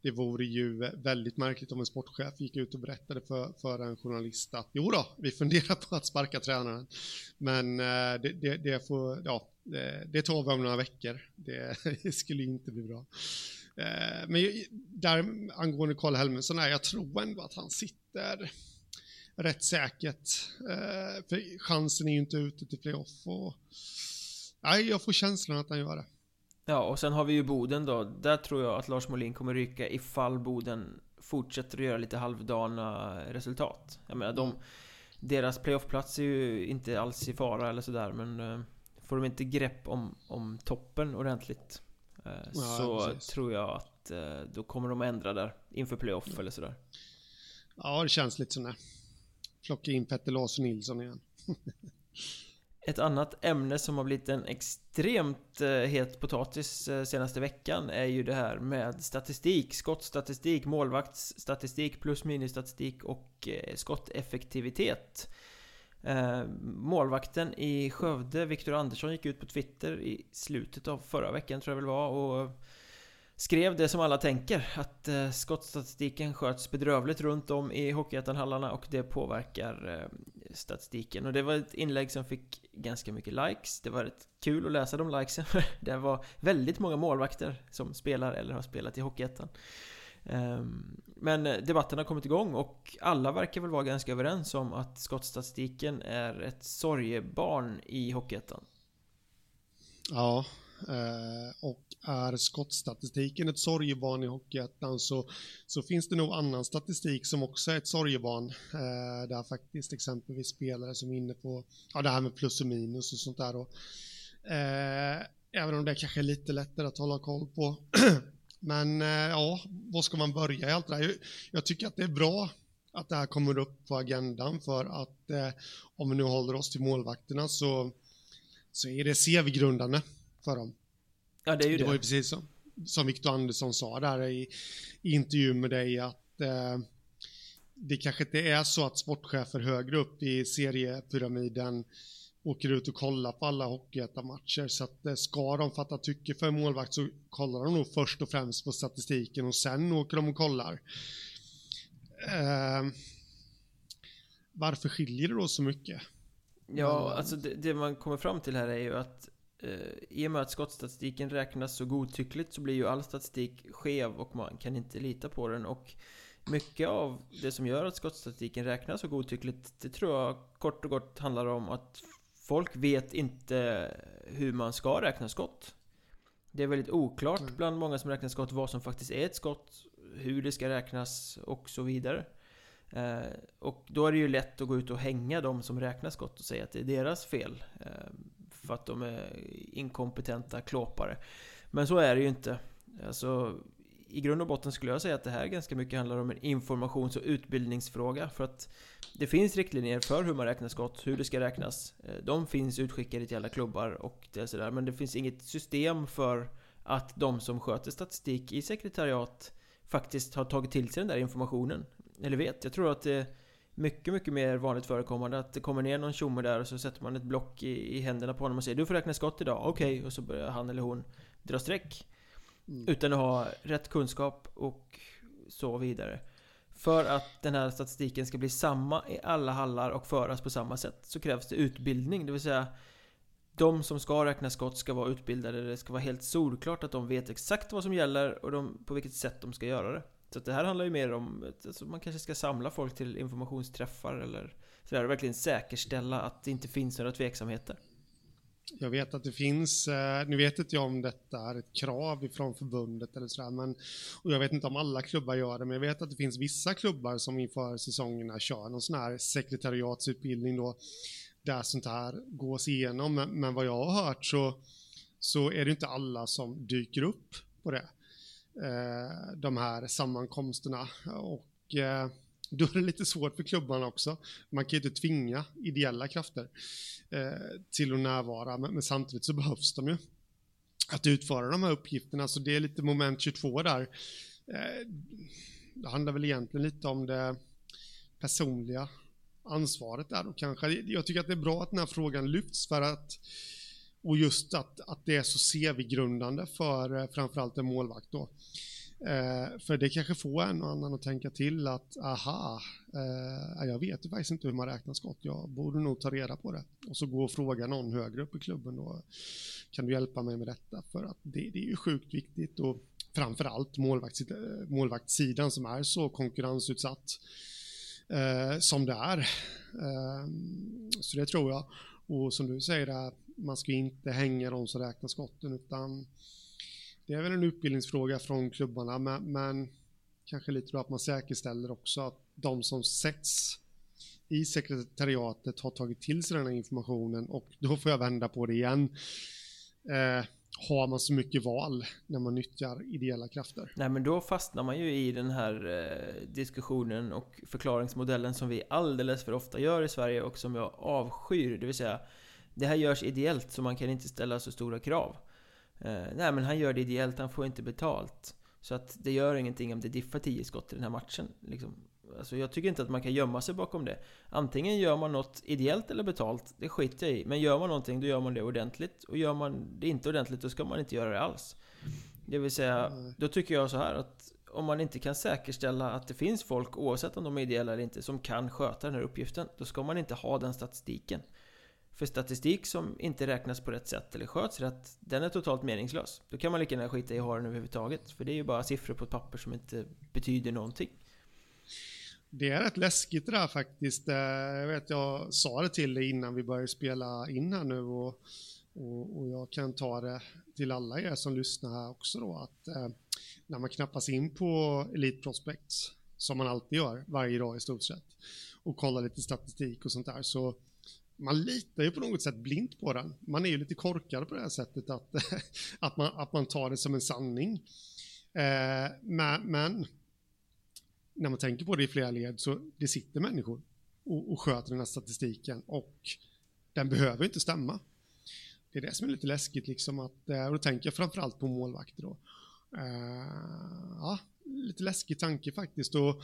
det vore ju väldigt märkligt om en sportchef gick ut och berättade för, för en journalist att jo då, vi funderar på att sparka tränaren. Men eh, det, det, det får, ja, det, det tar vi om några veckor. Det, [laughs] det skulle inte bli bra. Eh, men där angående Karl Helmersson, är jag tror ändå att han sitter rätt säkert. Eh, för chansen är ju inte ute till playoff och nej, jag får känslan att han gör det. Ja, och sen har vi ju Boden då. Där tror jag att Lars Molin kommer ryka ifall Boden fortsätter att göra lite halvdana resultat. Jag menar, de, deras playoffplats är ju inte alls i fara eller sådär, men eh, får de inte grepp om, om toppen ordentligt eh, Ja, så precis. tror jag att eh, då kommer de ändra där inför playoff eller sådär. Ja, det känns lite det. Plocka in Petter Larsson Nilsson igen. [laughs] Ett annat ämne som har blivit en extremt eh, het potatis eh, senaste veckan är ju det här med statistik, skottstatistik, målvaktsstatistik, plus minusstatistik och eh, skotteffektivitet. Målvakten i Skövde, Viktor Andersson, gick ut på Twitter i slutet av förra veckan tror jag väl var och skrev det som alla tänker att eh, skottstatistiken sköts bedrövligt runt om i Hockeyettan-hallarna och det påverkar eh, statistiken. Och det var ett inlägg som fick ganska mycket likes. Det var rätt kul att läsa de likesen för [laughs] det var väldigt många målvakter som spelar eller har spelat i Hockeyettan. Ehm, men eh, debatten har kommit igång och alla verkar väl vara ganska överens om att skottstatistiken är ett sorgebarn i Hockeyettan. Ja, Eh, och är skottstatistiken ett sorgebarn i Hockeyettan så, så finns det nog annan statistik som också är ett sorgebarn. Eh, där faktiskt exempelvis spelare som är inne på ja, det här med plus och minus och sånt där. Och, eh, även om det kanske är lite lättare att hålla koll på. [clears throat] Men ja, var ska man börja i allt det där? Jag, jag tycker att det är bra att det här kommer upp på agendan för att eh, om vi nu håller oss till målvakterna så, så är det CV-grundande för dem. Ja det är ju Det det, var ju precis som, som Victor Andersson sa där i, i intervjun med dig att eh, det kanske inte är så att sportchefer högre upp i seriepyramiden åker ut och kollar på alla hockeyettan-matcher. Så att eh, ska de fatta tycke för en målvakt så kollar de nog först och främst på statistiken och sen åker de och kollar. Eh, varför skiljer det då så mycket? Ja, alltså det, det man kommer fram till här är ju att i och med att skottstatistiken räknas så godtyckligt så blir ju all statistik skev och man kan inte lita på den och mycket av det som gör att skottstatistiken räknas så godtyckligt det tror jag kort och gott handlar om att folk vet inte hur man ska räkna skott. Det är väldigt oklart Mm. bland många som räknar skott vad som faktiskt är ett skott, hur det ska räknas och så vidare. Eh, och då är det ju lätt att gå ut och hänga de som räknar skott och säga att det är deras fel. Eh, för att de är inkompetenta klåpare. Men så är det ju inte. Alltså, I grund och botten skulle jag säga att det här ganska mycket handlar om en informations och utbildningsfråga. För att det finns riktlinjer för hur man räknar skott, hur det ska räknas. Eh, de finns utskickade till alla klubbar och det sådär. Men det finns inget system för att de som sköter statistik i sekretariat faktiskt har tagit till sig den där informationen. Eller vet, jag tror att det är mycket, mycket mer vanligt förekommande att det kommer ner någon tjomme där och så sätter man ett block i, i händerna på honom och säger Du får räkna skott idag, okej, och så börjar han eller hon dra streck. Mm. Utan att ha rätt kunskap och så vidare. För att den här statistiken ska bli samma i alla hallar och föras på samma sätt så krävs det utbildning, det vill säga de som ska räkna skott ska vara utbildade, det ska vara helt solklart att de vet exakt vad som gäller och de, på vilket sätt de ska göra det. Så det här handlar ju mer om att alltså man kanske ska samla folk till informationsträffar eller sådär och verkligen säkerställa att det inte finns några tveksamheter. Jag vet att det finns, eh, nu vet inte jag om detta är ett krav ifrån förbundet eller sådär, men och jag vet inte om alla klubbar gör det, men jag vet att det finns vissa klubbar som inför säsongerna kör någon sån här sekretariatsutbildning då, där sånt här gås igenom, men, men vad jag har hört så, så är det inte alla som dyker upp på det, eh, de här sammankomsterna och eh, då är det lite svårt för klubbarna också. Man kan ju inte tvinga ideella krafter eh, till att närvara, men, men, samtidigt så behövs de ju att utföra de här uppgifterna, så det är lite moment 22 där. Eh, det handlar väl egentligen lite om det personliga ansvaret där och kanske. Jag tycker att det är bra att den här frågan lyfts för att och just att, att det är så CV-grundande för eh, framförallt en målvakt då. Eh, för det kanske får en och annan att tänka till att aha, eh, jag vet ju faktiskt inte hur man räknar skott. Jag borde nog ta reda på det. Och så gå och fråga någon högre upp i klubben då. Kan du hjälpa mig med detta? För att det, det är ju sjukt viktigt och framförallt målvakt, målvaktssidan som är så konkurrensutsatt eh, som det är. Eh, så det tror jag. Och som du säger, man ska inte hänga dem som räknar skotten utan det är väl en utbildningsfråga från klubbarna, men, men kanske lite då att man säkerställer också att de som sätts i sekretariatet har tagit till sig den här informationen och då får jag vända på det igen. Eh, har man så mycket val när man nyttjar ideella krafter? Nej men då fastnar man ju i den här eh, diskussionen och förklaringsmodellen som vi alldeles för ofta gör i Sverige och som jag avskyr, det vill säga det här görs ideellt så man kan inte ställa så stora krav. Eh, nej men han gör det ideellt, han får inte betalt. Så att det gör ingenting om det diffar 10 skott i den här matchen. Liksom. Alltså jag tycker inte att man kan gömma sig bakom det. Antingen gör man något ideellt eller betalt, det skiter jag i. Men gör man någonting, då gör man det ordentligt. Och gör man det inte ordentligt, då ska man inte göra det alls. Det vill säga, då tycker jag så här att om man inte kan säkerställa att det finns folk, oavsett om de är ideella eller inte, som kan sköta den här uppgiften, då ska man inte ha den statistiken. För statistik som inte räknas på rätt sätt eller sköts rätt, den är totalt meningslös. Då kan man lika gärna skita i att ha den överhuvudtaget. För det är ju bara siffror på ett papper som inte betyder någonting. Det är rätt läskigt det där faktiskt. Eh, jag vet, jag sa det till dig innan vi började spela in här nu och, och, och jag kan ta det till alla er som lyssnar här också då att eh, när man knappas in på Elite Prospects, som man alltid gör varje dag i stort sett, och kollar lite statistik och sånt där, så man litar ju på något sätt blint på den. Man är ju lite korkad på det här sättet att, [laughs] att, man, att man tar det som en sanning. Eh, men, men, när man tänker på det i flera led så det sitter människor och, och sköter den här statistiken och den behöver inte stämma. Det är det som är lite läskigt liksom att, eh, och då tänker jag framförallt på målvakter då. Uh, ja, lite läskig tanke faktiskt och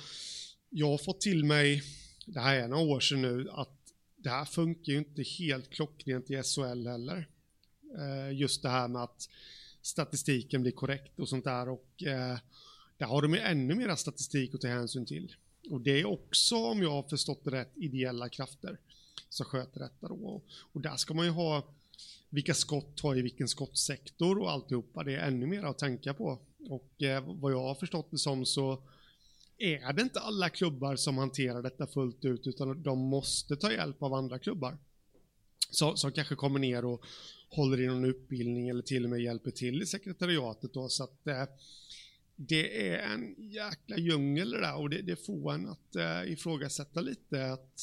jag har fått till mig, det här är några år sedan nu, att det här funkar ju inte helt klockrent i SHL heller. Uh, just det här med att statistiken blir korrekt och sånt där och uh, där har de ju ännu mera statistik att ta hänsyn till. Och det är också, om jag har förstått det rätt, ideella krafter som sköter detta då. Och där ska man ju ha vilka skott har i vilken skottsektor och alltihopa. Det är ännu mer att tänka på. Och eh, vad jag har förstått det som så är det inte alla klubbar som hanterar detta fullt ut utan de måste ta hjälp av andra klubbar. Så, som kanske kommer ner och håller i någon utbildning eller till och med hjälper till i sekretariatet då så att eh, det är en jäkla djungel det där och det, det får en att eh, ifrågasätta lite att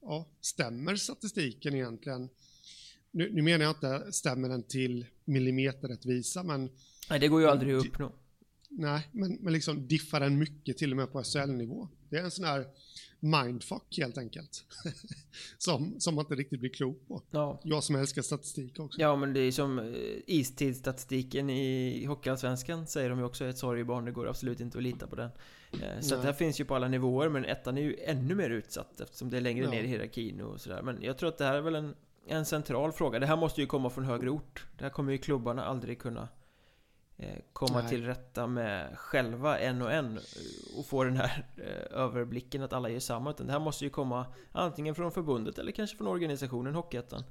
ja, stämmer statistiken egentligen? Nu, nu menar jag inte stämmer den till millimeterrättvisa men Nej det går ju aldrig att uppnå. Nej, men, men liksom diffar den mycket till och med på SHL-nivå. Det är en sån här mindfuck helt enkelt. [laughs] som, som man inte riktigt blir klok på. Ja. Jag som älskar statistik också. Ja, men det är som eh, istidsstatistiken i Hockeyallsvenskan säger de ju också är ett sorgebarn. Det går absolut inte att lita på den. Eh, så det här finns ju på alla nivåer, men ettan är ju ännu mer utsatt eftersom det är längre ja. ner i hierarkin och sådär. Men jag tror att det här är väl en, en central fråga. Det här måste ju komma från högre ort. Det här kommer ju klubbarna aldrig kunna komma Nej. till rätta med själva en och en och få den här eh, överblicken att alla gör samma utan det här måste ju komma antingen från förbundet eller kanske från organisationen Hockeyettan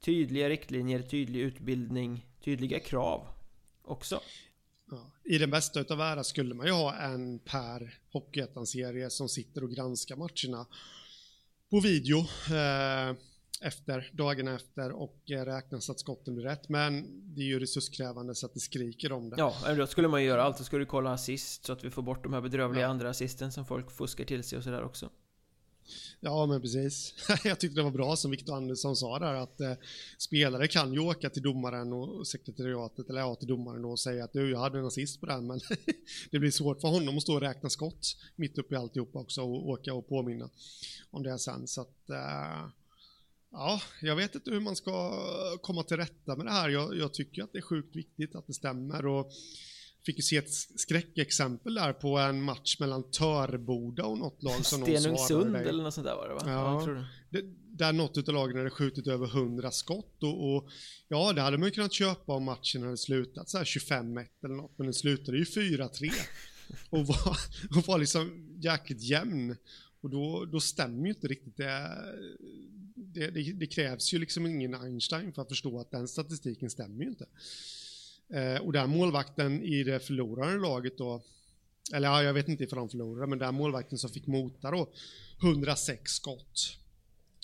Tydliga riktlinjer, tydlig utbildning, tydliga krav också Ja. I den bästa utav världar skulle man ju ha en per Hockeyettan-serie som sitter och granskar matcherna på video eh, efter, dagen efter och eh, räknar så att skotten blir rätt. Men det är ju resurskrävande så att det skriker om det. Ja, då skulle man ju göra allt. Då skulle du kolla assist så att vi får bort de här bedrövliga ja. andra assisten som folk fuskar till sig och sådär också. Ja, men precis. [laughs] Jag tyckte det var bra som Victor Andersson sa där att eh, spelare kan ju åka till domaren och sekretariatet, eller ja, till domaren och säga att du, jag hade en assist på den, men [laughs] det blir svårt för honom att stå och räkna skott mitt uppe i alltihopa också och åka och påminna om det sen. Så att, eh, ja, jag vet inte hur man ska komma till rätta med det här. Jag, jag tycker att det är sjukt viktigt att det stämmer. Och fick ju se ett skräckexempel där på en match mellan Törboda och något lag som Stenungsund eller något sånt där var det va? Ja, ja det, där något av lagen hade skjutit över 100 skott och, och, ja, det hade man ju kunnat köpa om matchen hade slutat så här 25-1 eller något, men den slutade ju 4-3 [laughs] och var, och var liksom jäkligt jämn. Och då, då stämmer ju inte riktigt det, det, det, det krävs ju liksom ingen Einstein för att förstå att den statistiken stämmer ju inte. Eh, och den målvakten i det förlorande laget då, eller ja, jag vet inte ifall de förlorade, men den målvakten som fick mota då 106 skott.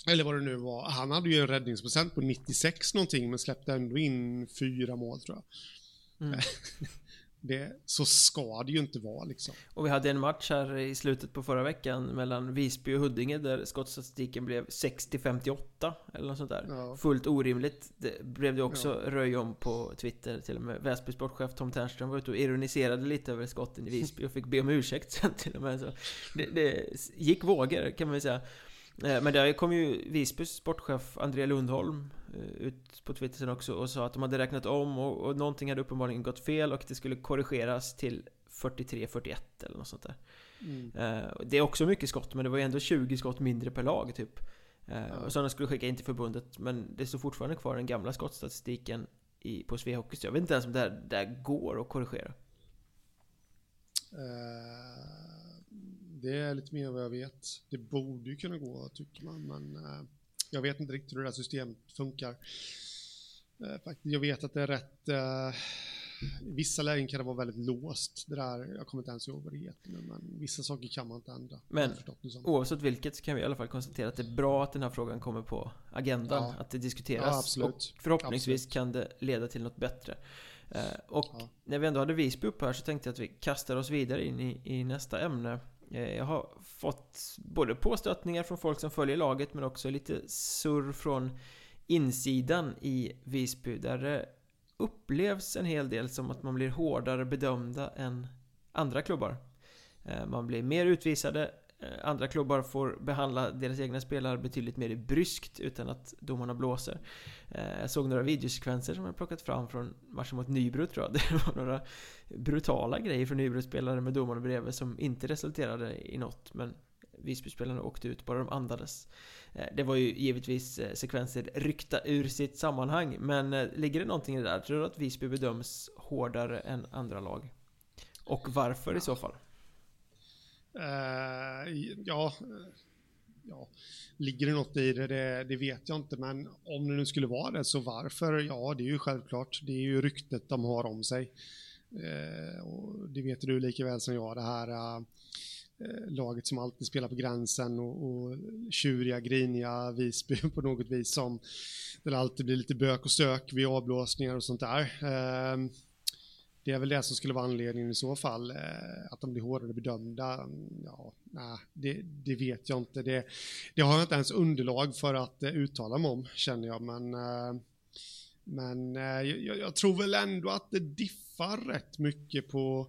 Eller vad det nu var. Han hade ju en räddningsprocent på 96 någonting, men släppte ändå in fyra mål tror jag. Mm. [laughs] Det, så ska det ju inte vara liksom. Och vi hade en match här i slutet på förra veckan mellan Visby och Huddinge där skottstatistiken blev 60-58 eller något sånt där. Ja. Fullt orimligt. Det blev det också ja. röj om på Twitter. Till och med Väsby sportchef Tom Ternström var ute och ironiserade lite över skotten i Visby och fick be om ursäkt sen till och med. Så det, det gick vågor kan man ju säga. Eh, men där kom ju Visbys sportchef André Lundholm ut på Twitter sen också och sa att de hade räknat om och, och någonting hade uppenbarligen gått fel och det skulle korrigeras till 43-41 eller något sånt där. Mm. Eh, det är också mycket skott, men det var ju ändå 20 skott mindre per lag typ. Ja. Och så de skulle skicka in till förbundet, men det står fortfarande kvar den gamla skottstatistiken i, på Svehockey. Så jag vet inte ens om det här, det här går att korrigera. Uh det är lite mer än vad jag vet. Det borde ju kunna gå, tycker man, men eh, jag vet inte riktigt hur det där systemet funkar. Eh, jag vet att det är rätt... Eh, I vissa lägen kan det vara väldigt låst. Det där, jag kommer inte ens ihåg vad det heter nu, men vissa saker kan man inte ändra. Men oavsett vilket så kan vi i alla fall konstatera att det är bra att den här frågan kommer på agendan. Ja. Att det diskuteras. Ja, och förhoppningsvis absolut. kan det leda till något bättre. Och ja. när vi ändå hade Visby upp här så tänkte jag att vi kastar oss vidare in i, i nästa ämne. Eh, jag har fått både påstötningar från folk som följer laget men också lite surr från insidan i Visby där det upplevs en hel del som att man blir hårdare bedömda än andra klubbar. Eh, man blir mer utvisade, Eh, andra klubbar får behandla deras egna spelare betydligt mer bryskt utan att domarna blåser. Eh, jag såg några videosekvenser som jag plockat fram från matchen mot Nybro tror jag. [laughs] Det var några brutala grejer från Nybro-spelare med domarna bredvid som inte resulterade i något men Visby-spelarna åkte ut, bara de andades. Eh, det var ju givetvis sekvenser ryckta ur sitt sammanhang men ligger det någonting i det där? Tror du att Visby bedöms hårdare än andra lag? Och varför i så fall? Eh, ja, eh, ja, ligger det något i det, det, det, vet jag inte, men om det nu skulle vara det, så varför? Ja, det är ju självklart. Det är ju ryktet de har om sig. Eh, och det vet du lika väl som jag, det här eh, laget som alltid spelar på gränsen och, och tjuriga, griniga Visby [laughs] på något vis som det alltid blir lite bök och stök vid avblåsningar och sånt där. Eh, det är väl det som skulle vara anledningen i så fall, eh, att de blir hårdare bedömda. Ja, nej, det, det, vet jag inte. Det, det, har jag inte ens underlag för att eh, uttala mig om, känner jag, men eh, men jag, jag, tror väl ändå att det diffar rätt mycket på,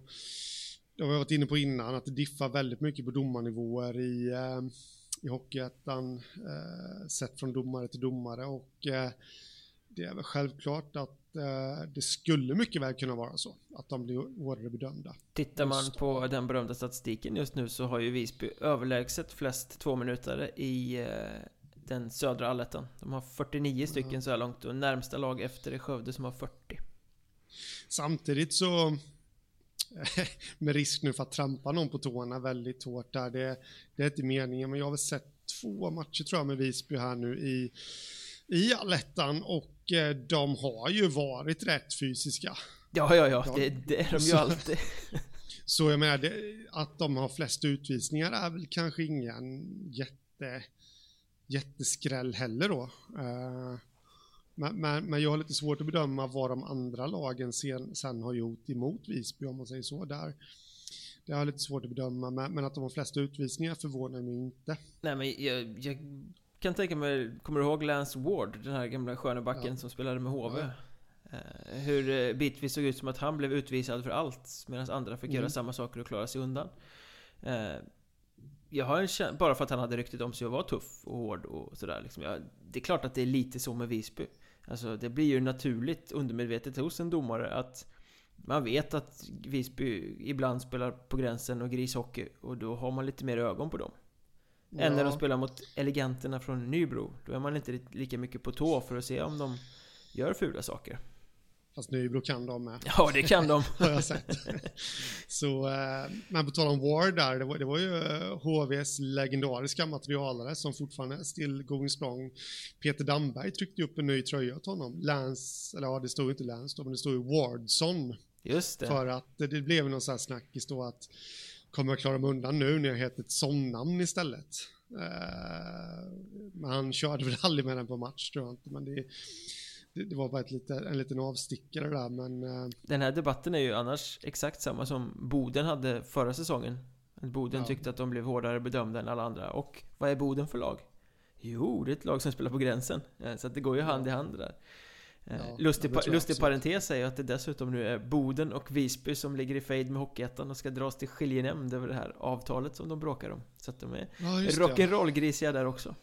det har vi varit inne på innan, att det diffar väldigt mycket på domarnivåer i, i Hockeyettan, sett från domare till domare och det är väl självklart att det skulle mycket väl kunna vara så, att de blir hårdare bedömda. Tittar man på den berömda statistiken just nu så har ju Visby överlägset flest två minuter i eh, den södra allettan. De har 49 stycken ja. så här långt och närmsta lag efter är Skövde som har 40. Samtidigt så [laughs] med risk nu för att trampa någon på tårna väldigt hårt där. Det, det är inte meningen, men jag har väl sett två matcher tror jag med Visby här nu i, i allettan och eh, de har ju varit rätt fysiska. Ja, ja, ja, det, det är de ju alltid. [laughs] Så jag menar, det, att de har flest utvisningar är väl kanske ingen jätte, jätteskräll heller då. Uh, men, men, men, jag har lite svårt att bedöma vad de andra lagen sen, sen har gjort emot Visby om man säger så. Där, det har jag lite svårt att bedöma, men, men att de har flest utvisningar förvånar mig inte. Nej, men jag, jag kan tänka mig, kommer du ihåg Lance Ward, den här gamla skönebacken ja. som spelade med HV? Ja. Uh, hur uh, bitvis såg ut som att han blev utvisad för allt, medan andra fick mm. göra samma saker och klara sig undan. Uh, jag har en känsla, bara för att han hade ryktet om sig att vara tuff och hård och sådär liksom. Jag, det är klart att det är lite så med Visby. Alltså det blir ju naturligt undermedvetet hos en domare att man vet att Visby ibland spelar på gränsen och grishockey och då har man lite mer ögon på dem. Ja. Än när de spelar mot eleganterna från Nybro. Då är man inte lika mycket på tå för att se om de gör fula saker. Fast Nybro kan de med. Ja, det kan de. [laughs] har jag sett. Så, eh, men på tal om Ward där, det var, det var ju HVs eh, legendariska materialare som fortfarande är still going strong. Peter Damberg tryckte upp en ny tröja åt honom. Lance, eller ja, det stod inte Lance då, men det stod ju Wardson. Just det. För att det, det blev någon sån här snackis då att kommer jag klara mig undan nu när jag heter ett sån istället? Uh, men han körde väl [laughs] aldrig med den på match tror jag inte, men det det, det var bara ett lite, en liten avstickare där men... Uh... Den här debatten är ju annars exakt samma som Boden hade förra säsongen. Boden ja. tyckte att de blev hårdare bedömda än alla andra. Och vad är Boden för lag? Jo, det är ett lag som spelar på gränsen. Eh, så att det går ju hand i hand där. Eh, ja, lustig, pa lustig parentes är ju att det dessutom nu är Boden och Visby som ligger i fejd med Hockeyettan och ska dras till skiljenämnd över det här avtalet som de bråkar om. Så att de är ja, rock'n'roll-grisiga där också.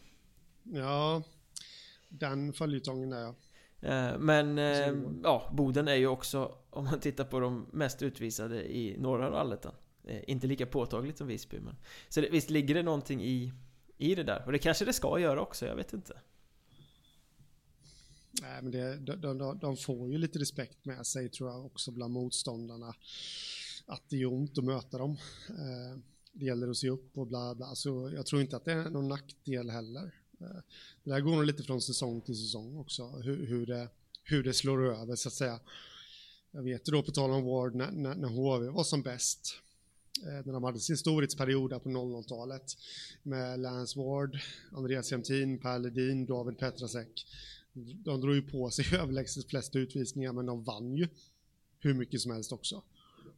Ja, den följetongen där ja. Eh, men eh, ja, Boden är ju också, om man tittar på de mest utvisade i norra Ralletan eh, Inte lika påtagligt som Visby men Så det, visst ligger det någonting i, i det där? Och det kanske det ska göra också, jag vet inte Nej men det, de, de, de får ju lite respekt med sig tror jag också bland motståndarna. Att det gör ont att möta dem. Eh, det gäller att se upp och bla bla. Så jag tror inte att det är någon nackdel heller. Eh, det här går nog lite från säsong till säsong också, hur, hur, det, hur det slår över så att säga. Jag vet ju då på tal om Ward när, när, när HV var som bäst, eh, när de hade sin storhetsperiod på 00-talet med Lance Ward, Andreas Jämtin, Per Ledin, David Petrasek. De drog ju på sig [laughs] överlägset flest utvisningar men de vann ju hur mycket som helst också.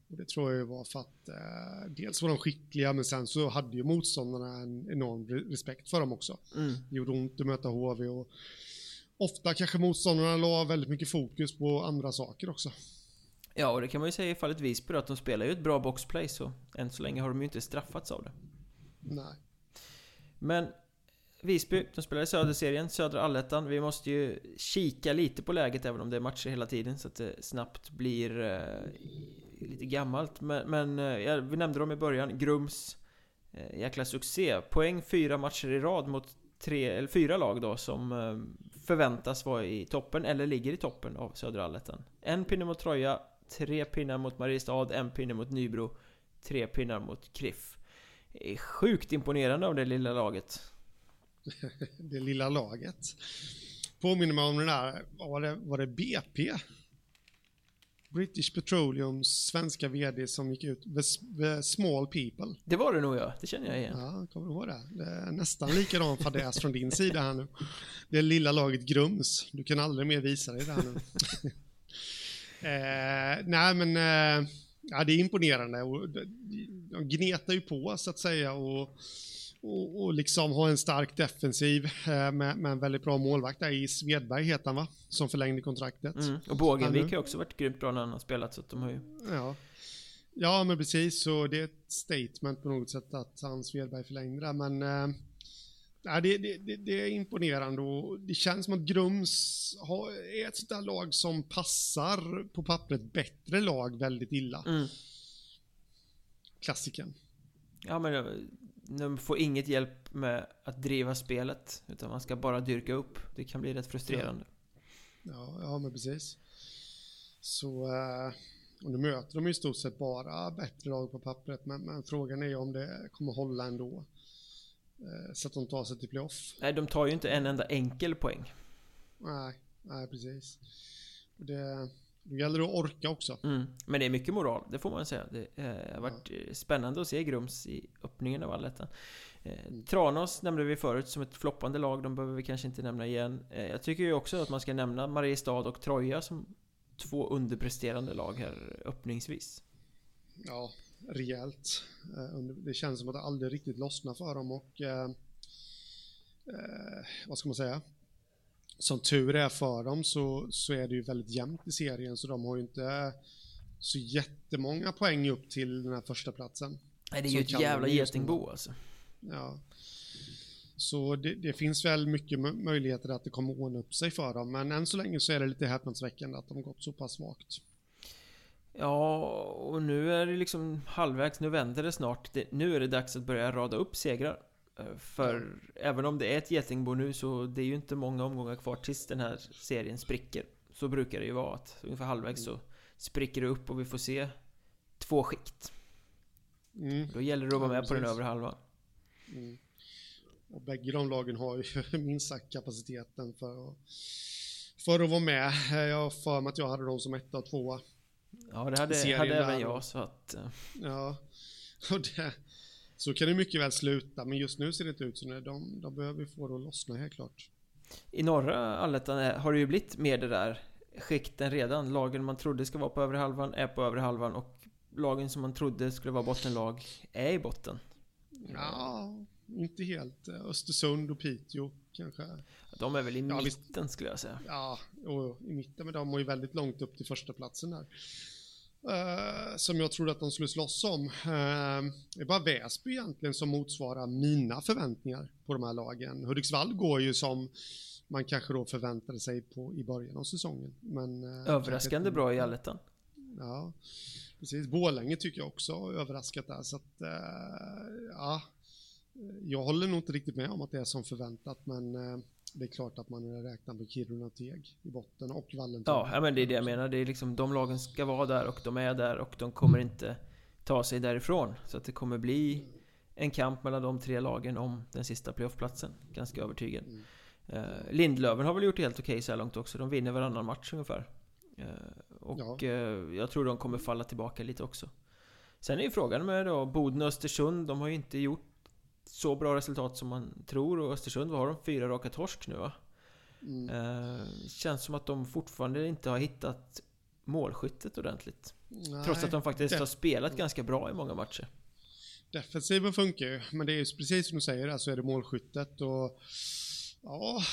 Och det tror jag var för att eh, dels var de skickliga men sen så hade ju motståndarna en enorm respekt för dem också. Mm. Det gjorde ont att möta HV och ofta kanske motståndarna la väldigt mycket fokus på andra saker också. Ja, och det kan man ju säga i fallet Visby att de spelar ju ett bra boxplay så än så länge har de ju inte straffats av det. Nej. Men Visby, de spelar i Söderserien, Södra Allettan. Vi måste ju kika lite på läget även om det är matcher hela tiden så att det snabbt blir eh, lite gammalt. Men, men eh, vi nämnde dem i början. Grums eh, jäkla succé. Poäng fyra matcher i rad mot tre, eller fyra lag då som eh, förväntas vara i toppen eller ligger i toppen av Södra Allettan. En pinne mot Troja, tre pinnar mot Mariestad, en pinne mot Nybro, tre pinnar mot Kriff. Det är sjukt imponerande av det lilla laget. [laughs] det lilla laget. Påminner mig om den där, var det, var det BP? British Petroleums svenska vd som gick ut, the, Small People. Det var det nog ja, det känner jag igen. Ja, kommer du ihåg det? Det är nästan likadan fadäs från din sida här nu. Det lilla laget Grums, du kan aldrig mer visa dig där nu. [laughs] eh, nej men, eh, ja det är imponerande och de gnetar ju på så att säga och och, och liksom ha en stark defensiv eh, med, med, en väldigt bra målvakt där i Svedberg heter han va? Som förlängde kontraktet. Mm. Och Bågenvik har också varit grymt bra när han har spelat så att de har ju... Ja. Ja men precis så det är ett statement på något sätt att han Svedberg förlängde där men äh, det, det, det, det, är imponerande och det känns som att Grums har, är ett sånt där lag som passar på pappret bättre lag väldigt illa. Mm. Klassiken. Ja men de får inget hjälp med att driva spelet Utan man ska bara dyrka upp. Det kan bli rätt frustrerande. Ja, ja, men precis. Så eh, Och nu möter de i stort sett bara bättre lag på pappret men, men frågan är om det kommer hålla ändå. Eh, Så att de tar sig till playoff. Nej, de tar ju inte en enda enkel poäng. Nej, nej precis. Det, Det gäller att orka också. Mm. Men det är mycket moral, det får man säga. Det eh, har varit ja. spännande att se Grums i öppningen av allettan. Eh, mm. Tranås nämnde vi förut som ett floppande lag, de behöver vi kanske inte nämna igen. Eh, jag tycker ju också att man ska nämna Mariestad och Troja som två underpresterande lag här öppningsvis. Ja, rejält. Eh, det känns som att det aldrig riktigt lossnar för dem och eh, eh, vad ska man säga? Som tur är för dem så, så är det ju väldigt jämnt i serien så de har ju inte så jättemånga poäng upp till den här första platsen. Nej, det är ju ett jävla getingbo alltså. Ja. Så det, det, finns väl mycket möjligheter att det kommer ordna upp sig för dem, men än så länge så är det lite häpnadsväckande att de har gått så pass svagt. Ja, och nu är det liksom halvvägs, nu vänder det snart. Det, nu är det dags att börja rada upp segrar. Eh, för även om det är ett getingbo nu så det är ju inte många omgångar kvar tills den här serien spricker. Så brukar det ju vara att ungefär halvvägs så spricker det upp och vi får se två skikt. Mm. Då gäller det att vara med ja, på den övre halvan. Mm. Och bägge de lagen har ju [laughs] minst sagt kapaciteten för att, för att vara med. Jag har för mig att jag hade dem som etta och tvåa. Ja, det hade, hade även jag så att... Eh. Ja, [laughs] och det, så kan det mycket väl sluta, men just nu ser det inte ut så. De, de behöver få det att lossna helt klart. I norra allettan har det ju blivit mer det där skikten redan. Lagen man trodde ska vara på övre halvan är på övre halvan och lagen som man trodde skulle vara bottenlag är i botten. Ja, inte helt. Östersund och Piteå kanske. De är väl i ja, mitten visst, skulle jag säga. Ja, och, i mitten, men de har ju väldigt långt upp till första platsen där. Uh, som jag trodde att de skulle slåss om. Uh, det är bara Väsby egentligen som motsvarar mina förväntningar på de här lagen. Hudiksvall går ju som man kanske då förväntade sig på i början av säsongen. Men, uh, Överraskande bra i allettan. Ja, precis. Borlänge tycker jag också har överraskat där. Så att, ja, jag håller nog inte riktigt med om att det är som förväntat, men eh, det är klart att man räknar med Kiruna Teg i botten och Vallentuna. Ja, men det är det jag menar. Det är liksom, de lagen ska vara där och de är där och de kommer inte ta sig därifrån. Så att det kommer bli en kamp mellan de tre lagen om den sista playoffplatsen. Ganska övertygad. Mm. Uh, Lindlöven har väl gjort det helt okej okay så här långt också. De vinner varannan match ungefär. Uh, och ja. uh, jag tror de kommer falla tillbaka lite också. Sen är ju frågan med då Boden och Östersund. De har ju inte gjort så bra resultat som man tror och Östersund, vad har de? Fyra raka torsk nu va? Mm. Eh, känns som att de fortfarande inte har hittat målskyttet ordentligt. Nej, Trots att de faktiskt har spelat ganska bra i många matcher. Defensiven funkar ju, men det är ju precis som du säger, alltså är det målskyttet och ja,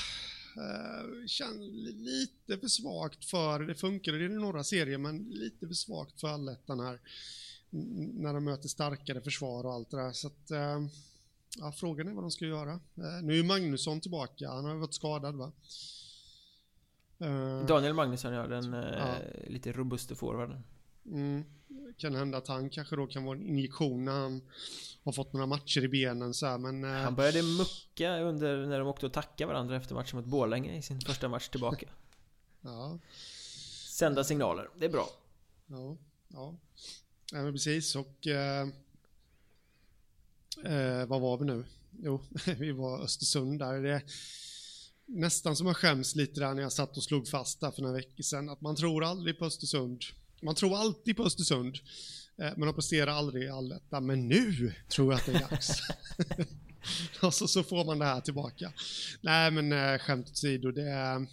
eh, känns lite för svagt för, det funkar i några serier, men lite för svagt för allettan här. När de möter starkare försvar och allt det där. Så att, eh, ja, frågan är vad de ska göra. Eh, nu är Magnusson tillbaka, han har varit skadad va? Eh, Daniel Magnusson ja, den eh, ja. lite robuste forwarden. Mm. Kan hända att han kanske då kan vara en injektion när han har fått några matcher i benen så här, men... Han började mucka under när de åkte och tackade varandra efter matchen mot Borlänge i sin första match tillbaka. [laughs] ja. Sända signaler, det är bra. Ja, ja. ja men precis och... Eh, Eh, vad var vi nu? Jo, [laughs] vi var Östersund där. Det är nästan som jag skäms lite där när jag satt och slog fast där för några veckor sedan att man tror aldrig på Östersund. Man tror alltid på Östersund, eh, men de presterar aldrig i allettan. Men nu tror jag att det är dags. [laughs] [laughs] och så, så får man det här tillbaka. Nej, men eh, skämt åsido, det är,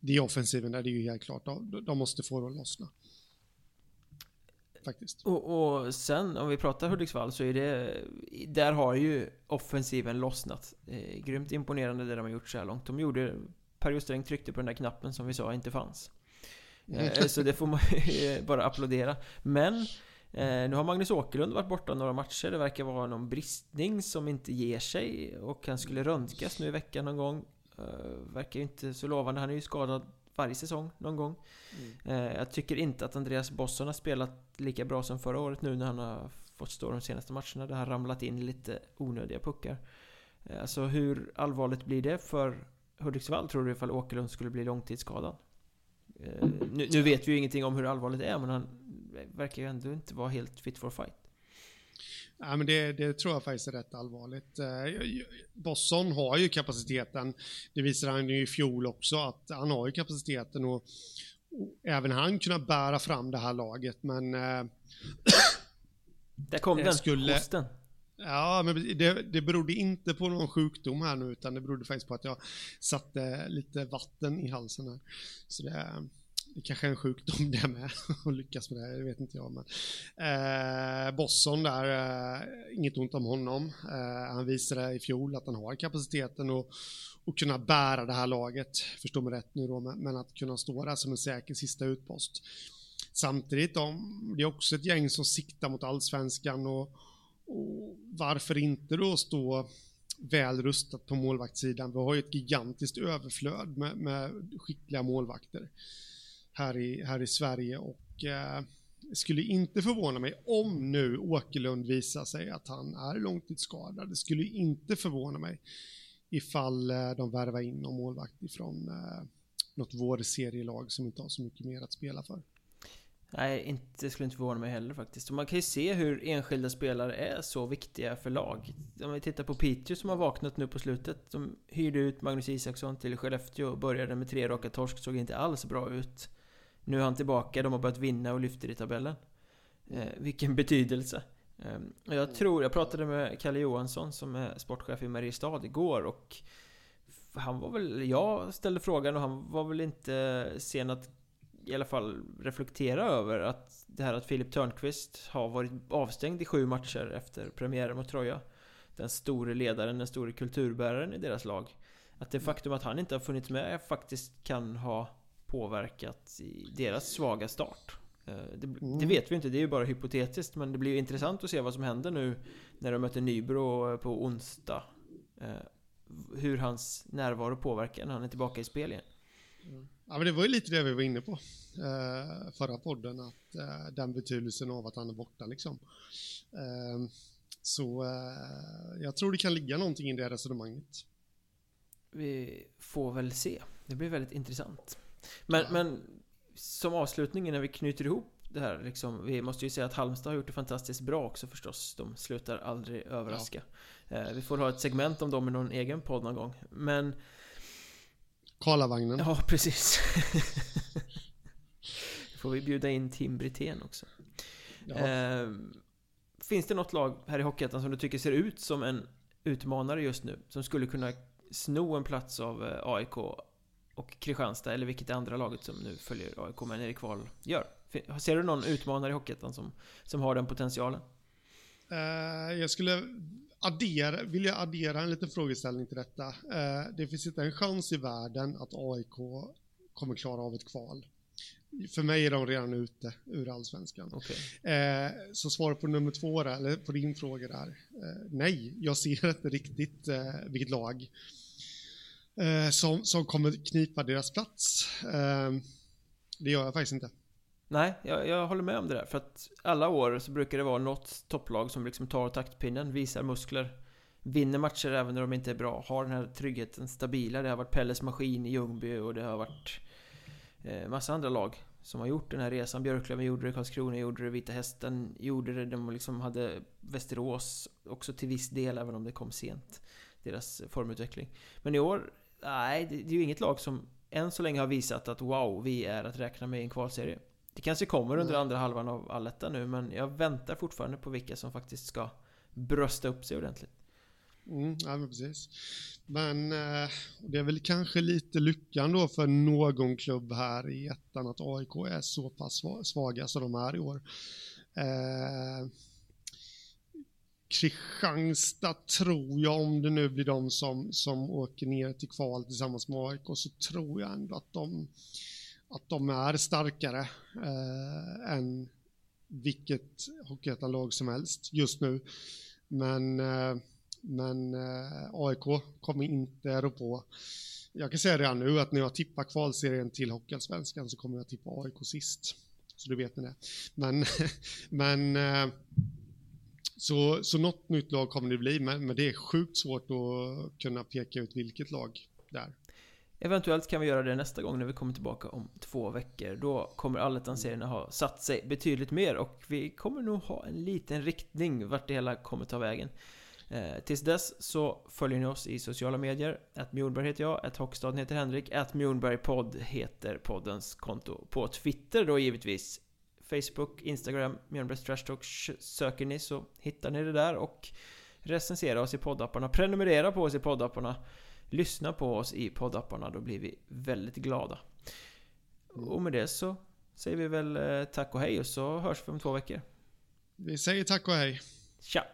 det är offensiven där, det är ju helt klart. De, de måste få det att lossna faktiskt. Och, och, sen om vi pratar Hudiksvall så är det... Där har ju offensiven lossnat. Eh, grymt imponerande det de har gjort så här långt. De gjorde... Per Justräng tryckte på den där knappen som vi sa inte fanns. Eh, så det får man [laughs] bara applådera. Men eh, nu har Magnus Åkerlund varit borta några matcher. Det verkar vara någon bristning som inte ger sig. Och han skulle röntgas nu i veckan någon gång. Eh, verkar ju inte så lovande. Han är ju skadad varje säsong någon gång. Mm. Eh, jag tycker inte att Andreas Bosson har spelat lika bra som förra året nu när han har fått stå de senaste matcherna. Där han ramlat in lite onödiga puckar. Eh, alltså hur allvarligt blir det för Hudiksvall tror du ifall Åkerlund skulle bli långtidsskadad? Eh, nu, nu, vet vi ju ingenting om hur allvarligt det är men han verkar ju ändå inte vara helt fit for fight. Ja, men det, det, tror jag faktiskt är rätt allvarligt. Eh, Bosson har ju kapaciteten. Det visade han ju i fjol också, att han har ju kapaciteten att, även han kunna bära fram det här laget, men... Eh, Där kom den, skulle, hosten. Ja, men det, det berodde inte på någon sjukdom här nu, utan det berodde faktiskt på att jag satte lite vatten i halsen här. Så det, det kanske är en sjukdom det med, [laughs] att lyckas med det, det vet inte jag. Men, eh, Bosson där, eh, inget ont om honom. Eh, han visade i fjol att han har kapaciteten och, och kunna bära det här laget, förstå mig rätt nu då, men att kunna stå där som en säker sista utpost. Samtidigt, de, det är också ett gäng som siktar mot allsvenskan och, och varför inte då stå väl rustat på målvaktssidan? Vi har ju ett gigantiskt överflöd med, med skickliga målvakter här i, här i Sverige och eh, skulle inte förvåna mig om nu Åkerlund visar sig att han är långtidsskadad. Det skulle inte förvåna mig ifall eh, de värvar in någon målvakt ifrån eh, något vårserielag som inte har så mycket mer att spela för. Nej, inte, skulle inte förvåna mig heller faktiskt. Och man kan ju se hur enskilda spelare är så viktiga för lag. Om vi tittar på Piteå som har vaknat nu på slutet. De hyrde ut Magnus Isaksson till Skellefteå och började med tre raka torsk, såg inte alls bra ut. Nu är han tillbaka, de har börjat vinna och lyfter i tabellen. Eh, vilken betydelse. Eh, jag tror, jag pratade med Kalle Johansson som är sportchef i Mariestad igår och han var väl, jag ställde frågan och han var väl inte sen att i alla fall reflektera över att det här att Filip Törnqvist har varit avstängd i sju matcher efter premiären mot Troja. Den store ledaren, den store kulturbäraren i deras lag. Att det faktum att han inte har funnits med faktiskt kan ha påverkat i deras svaga start. Eh, det, mm. det, vet vi inte, det är ju bara hypotetiskt men det blir ju intressant att se vad som händer nu när de möter Nybro på onsdag. Eh, hur hans närvaro påverkar när han är tillbaka i spel igen. Mm. Ja, men det var ju lite det vi var inne på eh, förra podden, att eh, den betydelsen av att han är borta liksom. Eh, så eh, jag tror det kan ligga någonting i det resonemanget. Vi får väl se. Det blir väldigt intressant. Men, ja. men som avslutning när vi knyter ihop det här liksom, Vi måste ju säga att Halmstad har gjort det fantastiskt bra också förstås De slutar aldrig överraska ja. eh, Vi får ha ett segment om dem i någon egen podd någon gång Men Karlavagnen Ja, precis [laughs] får vi bjuda in Tim Brithén också ja. eh, Finns det något lag här i Hockeyettan som du tycker ser ut som en utmanare just nu? Som skulle kunna sno en plats av eh, AIK och Kristianstad, eller vilket andra laget som nu följer AIK men är i kval, gör? Ser du någon utmanare i Hockeyettan som, som har den potentialen? Uh, jag skulle addera, vilja addera en liten frågeställning till detta. Uh, det finns inte en chans i världen att AIK kommer klara av ett kval. För mig är de redan ute ur allsvenskan. Okay. Eh, så svaret på nummer två, där, eller på din fråga där. Nej, jag ser inte riktigt vilket lag eh, som, som kommer knipa deras plats. Eh, det gör jag faktiskt inte. Nej, jag, jag, håller med om det där. För att alla år så brukar det vara något topplag som liksom tar taktpinnen, visar muskler, vinner matcher även när de inte är bra, har den här tryggheten stabila. Det har varit Pelles Maskin i Ljungby och det har varit eh, massa andra lag som har gjort den här resan. Björklöven gjorde det, Karlskrona gjorde det, Vita Hästen gjorde det. De liksom hade Västerås också till viss del, även om det kom sent. Deras formutveckling. Men i år Nej, det, är ju inget lag som än så länge har visat att wow, vi är att räkna med i en kvalserie. Det kanske kommer under andra halvan av allettan nu, men jag väntar fortfarande på vilka som faktiskt ska brösta upp sig ordentligt. Mm, ja, men precis. Men eh, det är väl kanske lite lyckan då för någon klubb här i ettan att AIK är så pass svaga som de är i år. Eh, Kristianstad tror jag, om det nu blir de som, som åker ner till kval tillsammans med AIK, så tror jag ändå att de, att de är starkare eh, än vilket Hockeyettan-lag som helst just nu. Men, eh, men eh, AIK kommer inte rå på. Jag kan säga redan nu att när jag tippar kvalserien till Hockeyallsvenskan så kommer jag tippa AIK sist. Så du vet ni det. Men, [laughs] men eh, så, så något nytt lag kommer det bli, men, men det är sjukt svårt att kunna peka ut vilket lag det är. Eventuellt kan vi göra det nästa gång när vi kommer tillbaka om två veckor. Då kommer Allettan-serierna ha satt sig betydligt mer och vi kommer nog ha en liten riktning vart det hela kommer ta vägen. Eh, tills dess så följer ni oss i sociala medier. Att Mjornberg heter jag, att Hockstaden heter Henrik, att Mjornbergpodd heter poddens konto på Twitter då givetvis. Facebook, Instagram, Mjölnbergs Trash Talk söker ni så hittar ni det där och recensera oss i poddapparna, prenumerera på oss i poddapparna, lyssna på oss i poddapparna, då blir vi väldigt glada. Mm. Och med det så säger vi väl eh, tack och hej och så hörs vi om två veckor. Vi säger tack och hej. Tja!